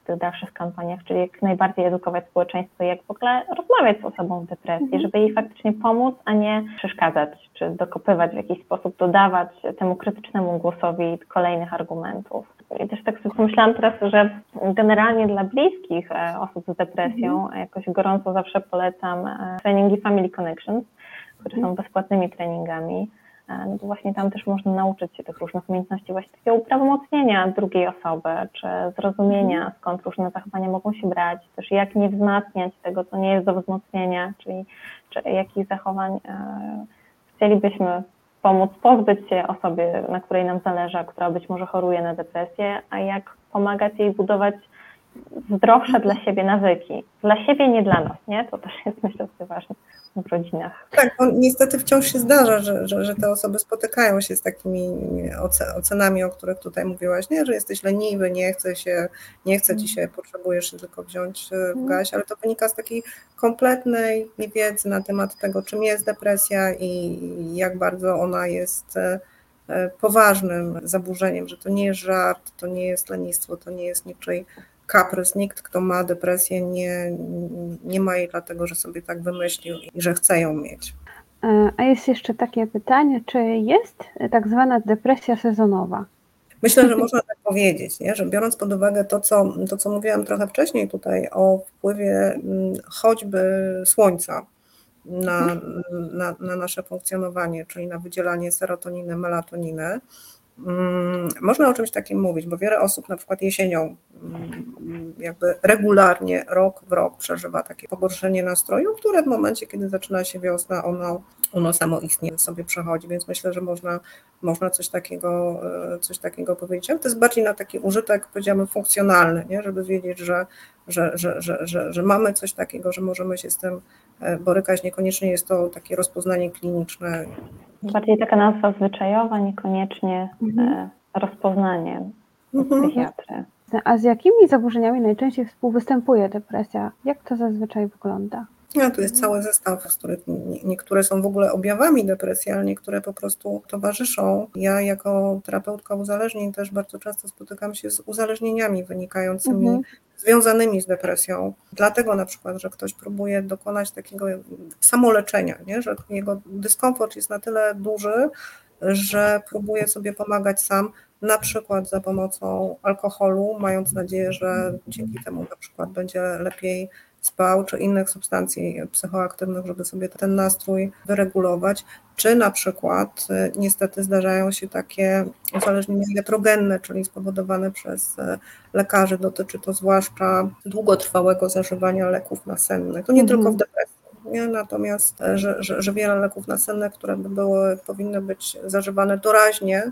w tych dalszych kampaniach, czyli jak najbardziej edukować społeczeństwo, jak w ogóle rozmawiać z osobą w depresji, żeby jej faktycznie pomóc, a nie przeszkadzać, czy dokopywać w jakiś sposób, dodawać temu krytycznemu głosowi kolejnych argumentów. I też tak sobie pomyślałam teraz, że generalnie dla bliskich e, osób z depresją jakoś gorąco zawsze polecam e, treningi Family Connections, które są bezpłatnymi treningami. E, No to właśnie tam też można nauczyć się tych różnych umiejętności, właśnie takiego uprawomocnienia drugiej osoby, czy zrozumienia, skąd różne zachowania mogą się brać, też jak nie wzmacniać tego, co nie jest do wzmocnienia, czyli czy jakich zachowań e, chcielibyśmy pomóc pozbyć się osobie, na której nam zależy, która być może choruje na depresję, a jak pomagać jej budować zdrowsze dla siebie nawyki. Dla siebie, nie dla nas, nie? To też jest myślę sobie ważne w rodzinach. Tak, bo niestety wciąż się zdarza, że, że, że te osoby spotykają się z takimi oce- ocenami, o których tutaj mówiłaś, nie? że jesteś leniwy, nie chce się, nie chce ci się, potrzebujesz się tylko wziąć e, w gaś, ale to wynika z takiej kompletnej niewiedzy na temat tego, czym jest depresja i jak bardzo ona jest e, e, poważnym zaburzeniem, że to nie jest żart, to nie jest lenistwo, to nie jest niczyj kaprys. Nikt, kto ma depresję, nie, nie ma jej dlatego, że sobie tak wymyślił i że chce ją mieć. E, A jest jeszcze takie pytanie, czy jest tak zwana depresja sezonowa? Myślę, że można tak powiedzieć, nie? że biorąc pod uwagę to co, to, co mówiłam trochę wcześniej tutaj o wpływie mm, choćby słońca na, na, na nasze funkcjonowanie, czyli na wydzielanie serotoniny, melatoniny, można o czymś takim mówić, bo wiele osób na przykład jesienią mm, jakby regularnie rok w rok przeżywa takie pogorszenie nastroju, które w momencie, kiedy zaczyna się wiosna, ono, ono samoistnie sobie przechodzi, więc myślę, że można, można coś, takiego, e, coś takiego powiedzieć, ale to jest bardziej na taki użytek, powiedziałabym, funkcjonalny, nie? żeby wiedzieć, że, że, że, że, że, że mamy coś takiego, że możemy się z tym borykać, niekoniecznie jest to takie rozpoznanie kliniczne, Bardziej taka nazwa zwyczajowa, niekoniecznie e, rozpoznanie Mhm. psychiatry. A z jakimi zaburzeniami najczęściej współwystępuje depresja? Jak to zazwyczaj wygląda? No, tu jest cały zestaw, z których nie- niektóre są w ogóle objawami depresji, ale niektóre po prostu towarzyszą. Ja jako terapeutka uzależnień też bardzo często spotykam się z uzależnieniami wynikającymi, Mhm. związanymi z depresją. Dlatego na przykład, że ktoś próbuje dokonać takiego samoleczenia, nie? że jego dyskomfort jest na tyle duży, że próbuje sobie pomagać sam, na przykład za pomocą alkoholu, mając nadzieję, że dzięki temu na przykład będzie lepiej spał, czy innych substancji psychoaktywnych, żeby sobie ten nastrój wyregulować, czy na przykład y, niestety zdarzają się takie uzależnienia iatrogenne, czyli spowodowane przez y, lekarzy, dotyczy to zwłaszcza długotrwałego zażywania leków nasennych. To nie Mhm. tylko w depresji. nie? natomiast e, że, że, że wiele leków nasennych, które by były, powinny być zażywane doraźnie,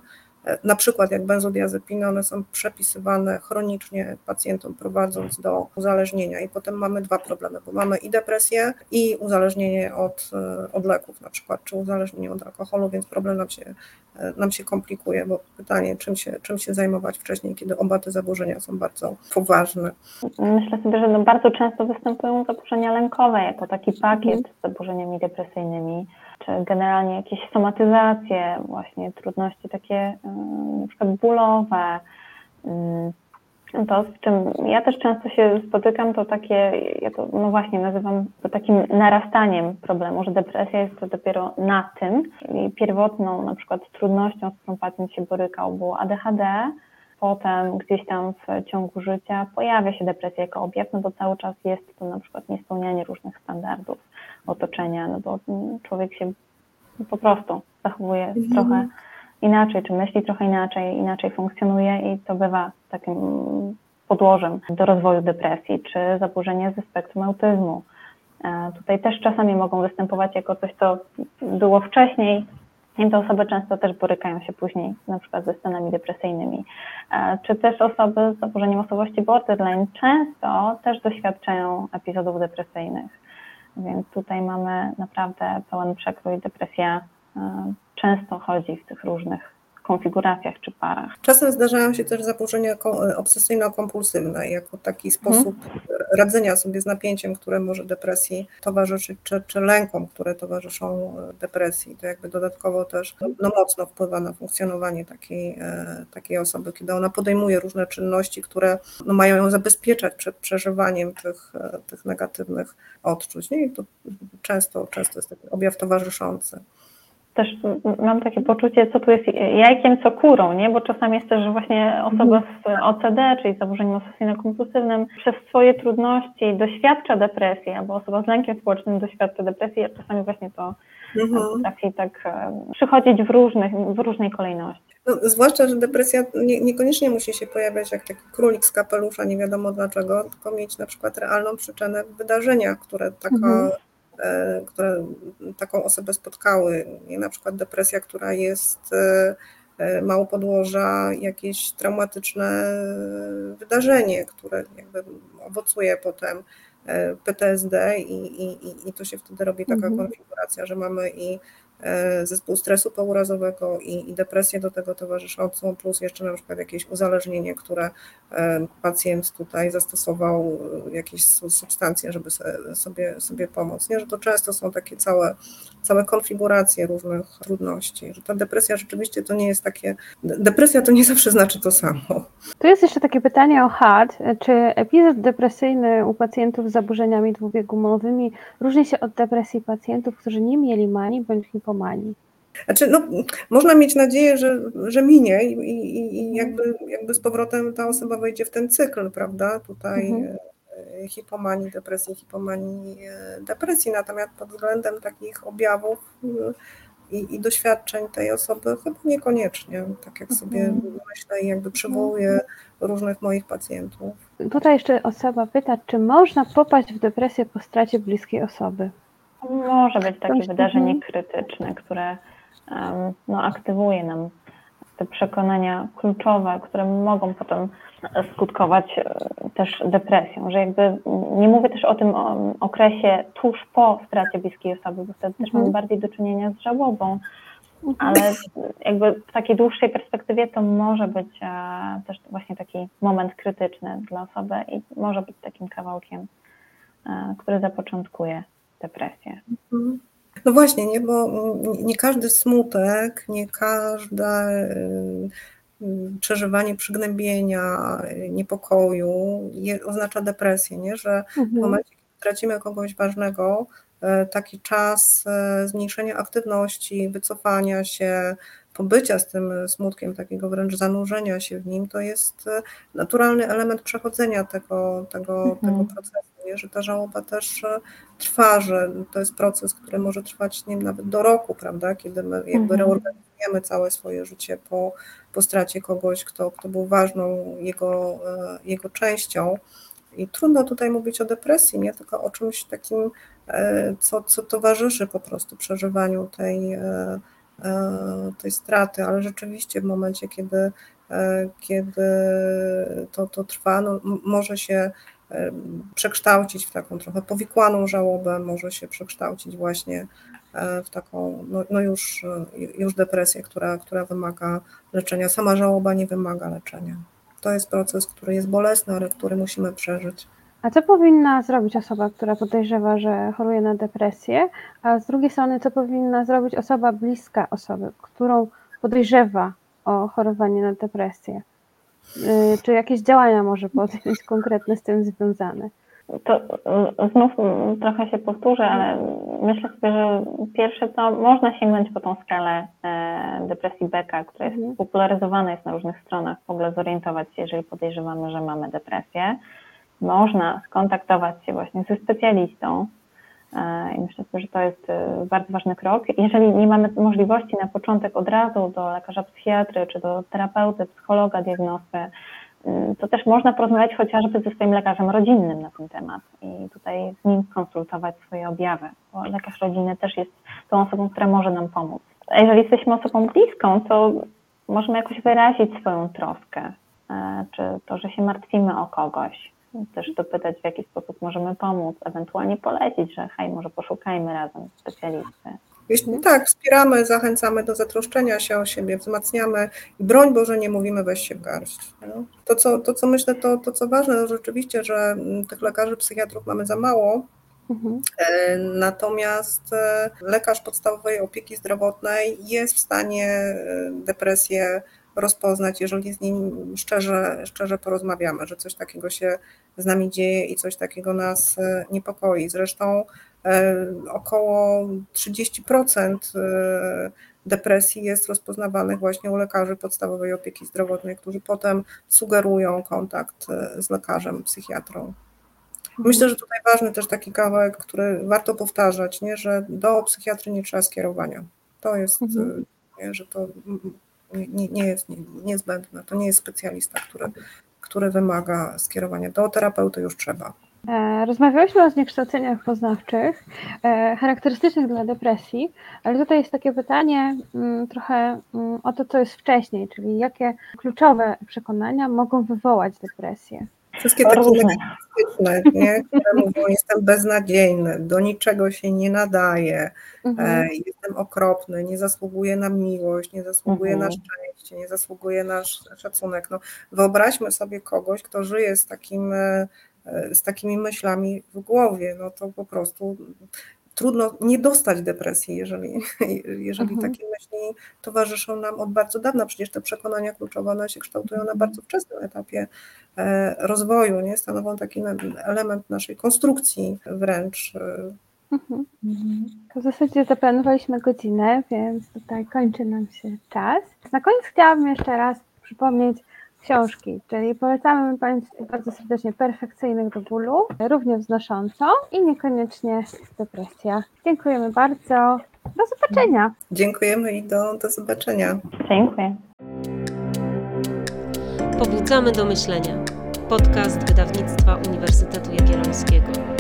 na przykład jak benzodiazepiny, one są przepisywane chronicznie pacjentom, prowadząc do uzależnienia. I potem mamy dwa problemy, bo mamy i depresję, i uzależnienie od, od leków, na przykład, czy uzależnienie od alkoholu, więc problem nam się, nam się komplikuje, bo pytanie, czym się, czym się zajmować wcześniej, kiedy oba te zaburzenia są bardzo poważne. Myślę sobie, że no bardzo często występują zaburzenia lękowe jako taki pakiet z zaburzeniami depresyjnymi czy generalnie jakieś somatyzacje, właśnie trudności takie na przykład bólowe. To, z czym ja też często się spotykam, to takie, ja to no właśnie nazywam to takim narastaniem problemu, że depresja jest to dopiero na tym. I pierwotną na przykład trudnością, z którą pacjent się borykał, było ADHD, potem gdzieś tam w ciągu życia pojawia się depresja jako objaw, no bo cały czas jest to na przykład niespełnianie różnych standardów otoczenia, no bo człowiek się po prostu zachowuje mhm. trochę inaczej, czy myśli trochę inaczej, inaczej funkcjonuje i to bywa takim podłożem do rozwoju depresji, czy zaburzenia ze spektrum autyzmu. Tutaj też czasami mogą występować jako coś, co było wcześniej, i te osoby często też borykają się później na przykład ze stanami depresyjnymi. Czy też osoby z zaburzeniem osobowości borderline często też doświadczają epizodów depresyjnych. Więc tutaj mamy naprawdę pełen przekrój. Depresja e, często chodzi w tych różnych konfiguracjach czy parach. Czasem zdarzają się też zaburzenia obsesyjno-kompulsywne, jako taki sposób hmm. radzenia sobie z napięciem, które może depresji towarzyszyć, czy, czy lękom, które towarzyszą e, depresji. To jakby dodatkowo też no, mocno wpływa na funkcjonowanie takiej, e, takiej osoby, kiedy ona podejmuje różne czynności, które no, mają ją zabezpieczać przed przeżywaniem tych, e, tych negatywnych odczuć. Nie? I to często, często jest taki objaw towarzyszący też mam takie poczucie, co tu jest jajkiem, co kurą, nie? Bo czasami jest też, że właśnie osoba z OCD, czyli zaburzeniem obsesyjno-kompulsywnym, przez swoje trudności doświadcza depresji, albo osoba z lękiem społecznym doświadcza depresji, a czasami właśnie to mhm. potrafi tak e, przychodzić w, różnych, w różnej kolejności. No, zwłaszcza, że depresja nie, niekoniecznie musi się pojawiać jak taki królik z kapelusza, nie wiadomo dlaczego, tylko mieć na przykład realną przyczynę wydarzenia, które taka mhm które taką osobę spotkały. Na przykład depresja, która jest e, e, mało podłoża, jakieś traumatyczne wydarzenie, które jakby owocuje potem PTSD i, i, i to się wtedy robi taka mhm. konfiguracja, że mamy i E, zespół stresu pourazowego i, i depresję do tego towarzyszącą, plus jeszcze na przykład jakieś uzależnienie, które e, pacjent tutaj zastosował, e, jakieś substancje, żeby sobie, sobie pomóc. Nie, że to często są takie całe, całe konfiguracje różnych trudności, że ta depresja rzeczywiście to nie jest takie, depresja to nie zawsze znaczy to samo. Tu jest jeszcze takie pytanie o HAD. Czy epizod depresyjny u pacjentów z zaburzeniami dwubiegumowymi różni się od depresji pacjentów, którzy nie mieli manii bądź hipomanii? Narkomanii? Znaczy, no, można mieć nadzieję, że, że minie i, i, i jakby, jakby z powrotem ta osoba wejdzie w ten cykl, prawda? Tutaj mhm. E, hipomanii, depresji, hipomanii, e, depresji. Natomiast pod względem takich objawów e, i, i doświadczeń tej osoby chyba niekoniecznie, tak jak sobie mhm. myślę i jakby przywołuję różnych moich pacjentów. Tutaj jeszcze osoba pyta, czy można popaść w depresję po stracie bliskiej osoby? Może być takie wydarzenie krytyczne, które no, aktywuje nam te przekonania kluczowe, które mogą potem skutkować e, też depresją, że jakby nie mówię też o tym okresie tuż po stracie bliskiej osoby, bo wtedy też mamy mhm. bardziej do czynienia z żałobą, mhm. ale jakby w takiej dłuższej perspektywie to może być e, też właśnie taki moment krytyczny dla osoby i może być takim kawałkiem, e, który zapoczątkuje depresję. Mhm. No właśnie, nie, bo nie każdy smutek, nie każde y, y, przeżywanie przygnębienia, niepokoju oznacza depresję, nie? że mhm. w momencie, kiedy tracimy kogoś ważnego, y, taki czas zmniejszenia aktywności, wycofania się, pobycia z tym smutkiem, takiego wręcz zanurzenia się w nim, to jest naturalny element przechodzenia tego, tego, mhm. tego procesu nie? że ta żałoba też e, trwa, że to jest proces, który może trwać nie wiem, nawet do roku, prawda, kiedy my jakby mhm. reorganizujemy całe swoje życie po, po stracie kogoś, kto, kto był ważną jego, e, jego częścią. I trudno tutaj mówić o depresji, nie tylko o czymś takim, e, co, co towarzyszy po prostu przeżywaniu tej, e, e, tej straty, ale rzeczywiście w momencie, kiedy, e, kiedy to, to trwa, no, może się e, przekształcić w taką trochę powikłaną żałobę, może się przekształcić właśnie e, w taką no, no już, e, już depresję, która, która wymaga leczenia. Sama żałoba nie wymaga leczenia. To jest proces, który jest bolesny, ale który musimy przeżyć. A co powinna zrobić osoba, która podejrzewa, że choruje na depresję, a z drugiej strony, co powinna zrobić osoba bliska osoby, którą podejrzewa o chorowanie na depresję? Y, Czy jakieś działania może podjąć konkretne z tym związane? To y, znów trochę się powtórzę, ale myślę sobie, że pierwsze to można sięgnąć po tą skalę e, depresji Becka, która jest Mhm. popularyzowana jest na różnych stronach, w ogóle zorientować się, jeżeli podejrzewamy, że mamy depresję. Można skontaktować się właśnie ze specjalistą e, i myślę że to jest e, bardzo ważny krok. Jeżeli nie mamy możliwości na początek od razu do lekarza psychiatry czy do terapeuty, psychologa, diagnosty, y, to też można porozmawiać chociażby ze swoim lekarzem rodzinnym na ten temat i tutaj z nim skonsultować swoje objawy, bo lekarz rodzinny też jest tą osobą, która może nam pomóc. A jeżeli jesteśmy osobą bliską, to możemy jakoś wyrazić swoją troskę, e, czy to, że się martwimy o kogoś. Też dopytać, w jaki sposób możemy pomóc, ewentualnie polecić, że hej, może poszukajmy razem specjalisty. Jeśli tak, wspieramy, zachęcamy do zatroszczenia się o siebie, wzmacniamy i broń Boże nie mówimy weź się w garść. No. To, co, to, co myślę, to, to co ważne, to rzeczywiście, że mm, tych lekarzy psychiatrów mamy za mało, Mhm. E, Natomiast e, lekarz podstawowej opieki zdrowotnej jest w stanie e, depresję rozpoznać, jeżeli z nim szczerze, szczerze porozmawiamy, że coś takiego się z nami dzieje i coś takiego nas e, niepokoi. Zresztą e, około 30% e, depresji jest rozpoznawanych właśnie u lekarzy podstawowej opieki zdrowotnej, którzy potem sugerują kontakt z lekarzem, psychiatrą. Myślę, że tutaj ważny też taki kawałek, który warto powtarzać, nie, że do psychiatry nie trzeba skierowania. To jest, Mhm. nie, że to mm, nie, nie jest nie- niezbędne, to nie jest specjalista, który, który wymaga skierowania. Do terapeuty już trzeba. E, Rozmawiałyśmy o zniekształceniach poznawczych, e, charakterystycznych dla depresji, ale tutaj jest takie pytanie mm, trochę mm, o to, co jest wcześniej, czyli jakie kluczowe przekonania mogą wywołać depresję. Wszystkie takie negatywne, nie, które mówią, jestem beznadziejny, do niczego się nie nadaje, Mhm. Jestem okropny, nie zasługuję na miłość, nie zasługuję na Mhm. szczęście, nie zasługuję na sz- szacunek. No, wyobraźmy sobie kogoś, kto żyje z, takim, e, e, z takimi myślami w głowie. No to po prostu trudno nie dostać depresji, jeżeli, jeżeli Mhm. takie myśli towarzyszą nam od bardzo dawna. Przecież te przekonania kluczowe one się kształtują na bardzo wczesnym etapie e, rozwoju, nie? stanowią taki element naszej konstrukcji wręcz e, Mhm. To w zasadzie zaplanowaliśmy godzinę, więc tutaj kończy nam się czas. Na koniec chciałabym jeszcze raz przypomnieć książki, czyli polecamy Państwu bardzo serdecznie Perfekcyjnych do bólu, równie wznoszącą i niekoniecznie depresja. Dziękujemy bardzo. Do zobaczenia. Dziękujemy i do, do zobaczenia. Dziękuję. Pobudzamy do myślenia. Podcast wydawnictwa Uniwersytetu Jagiellońskiego.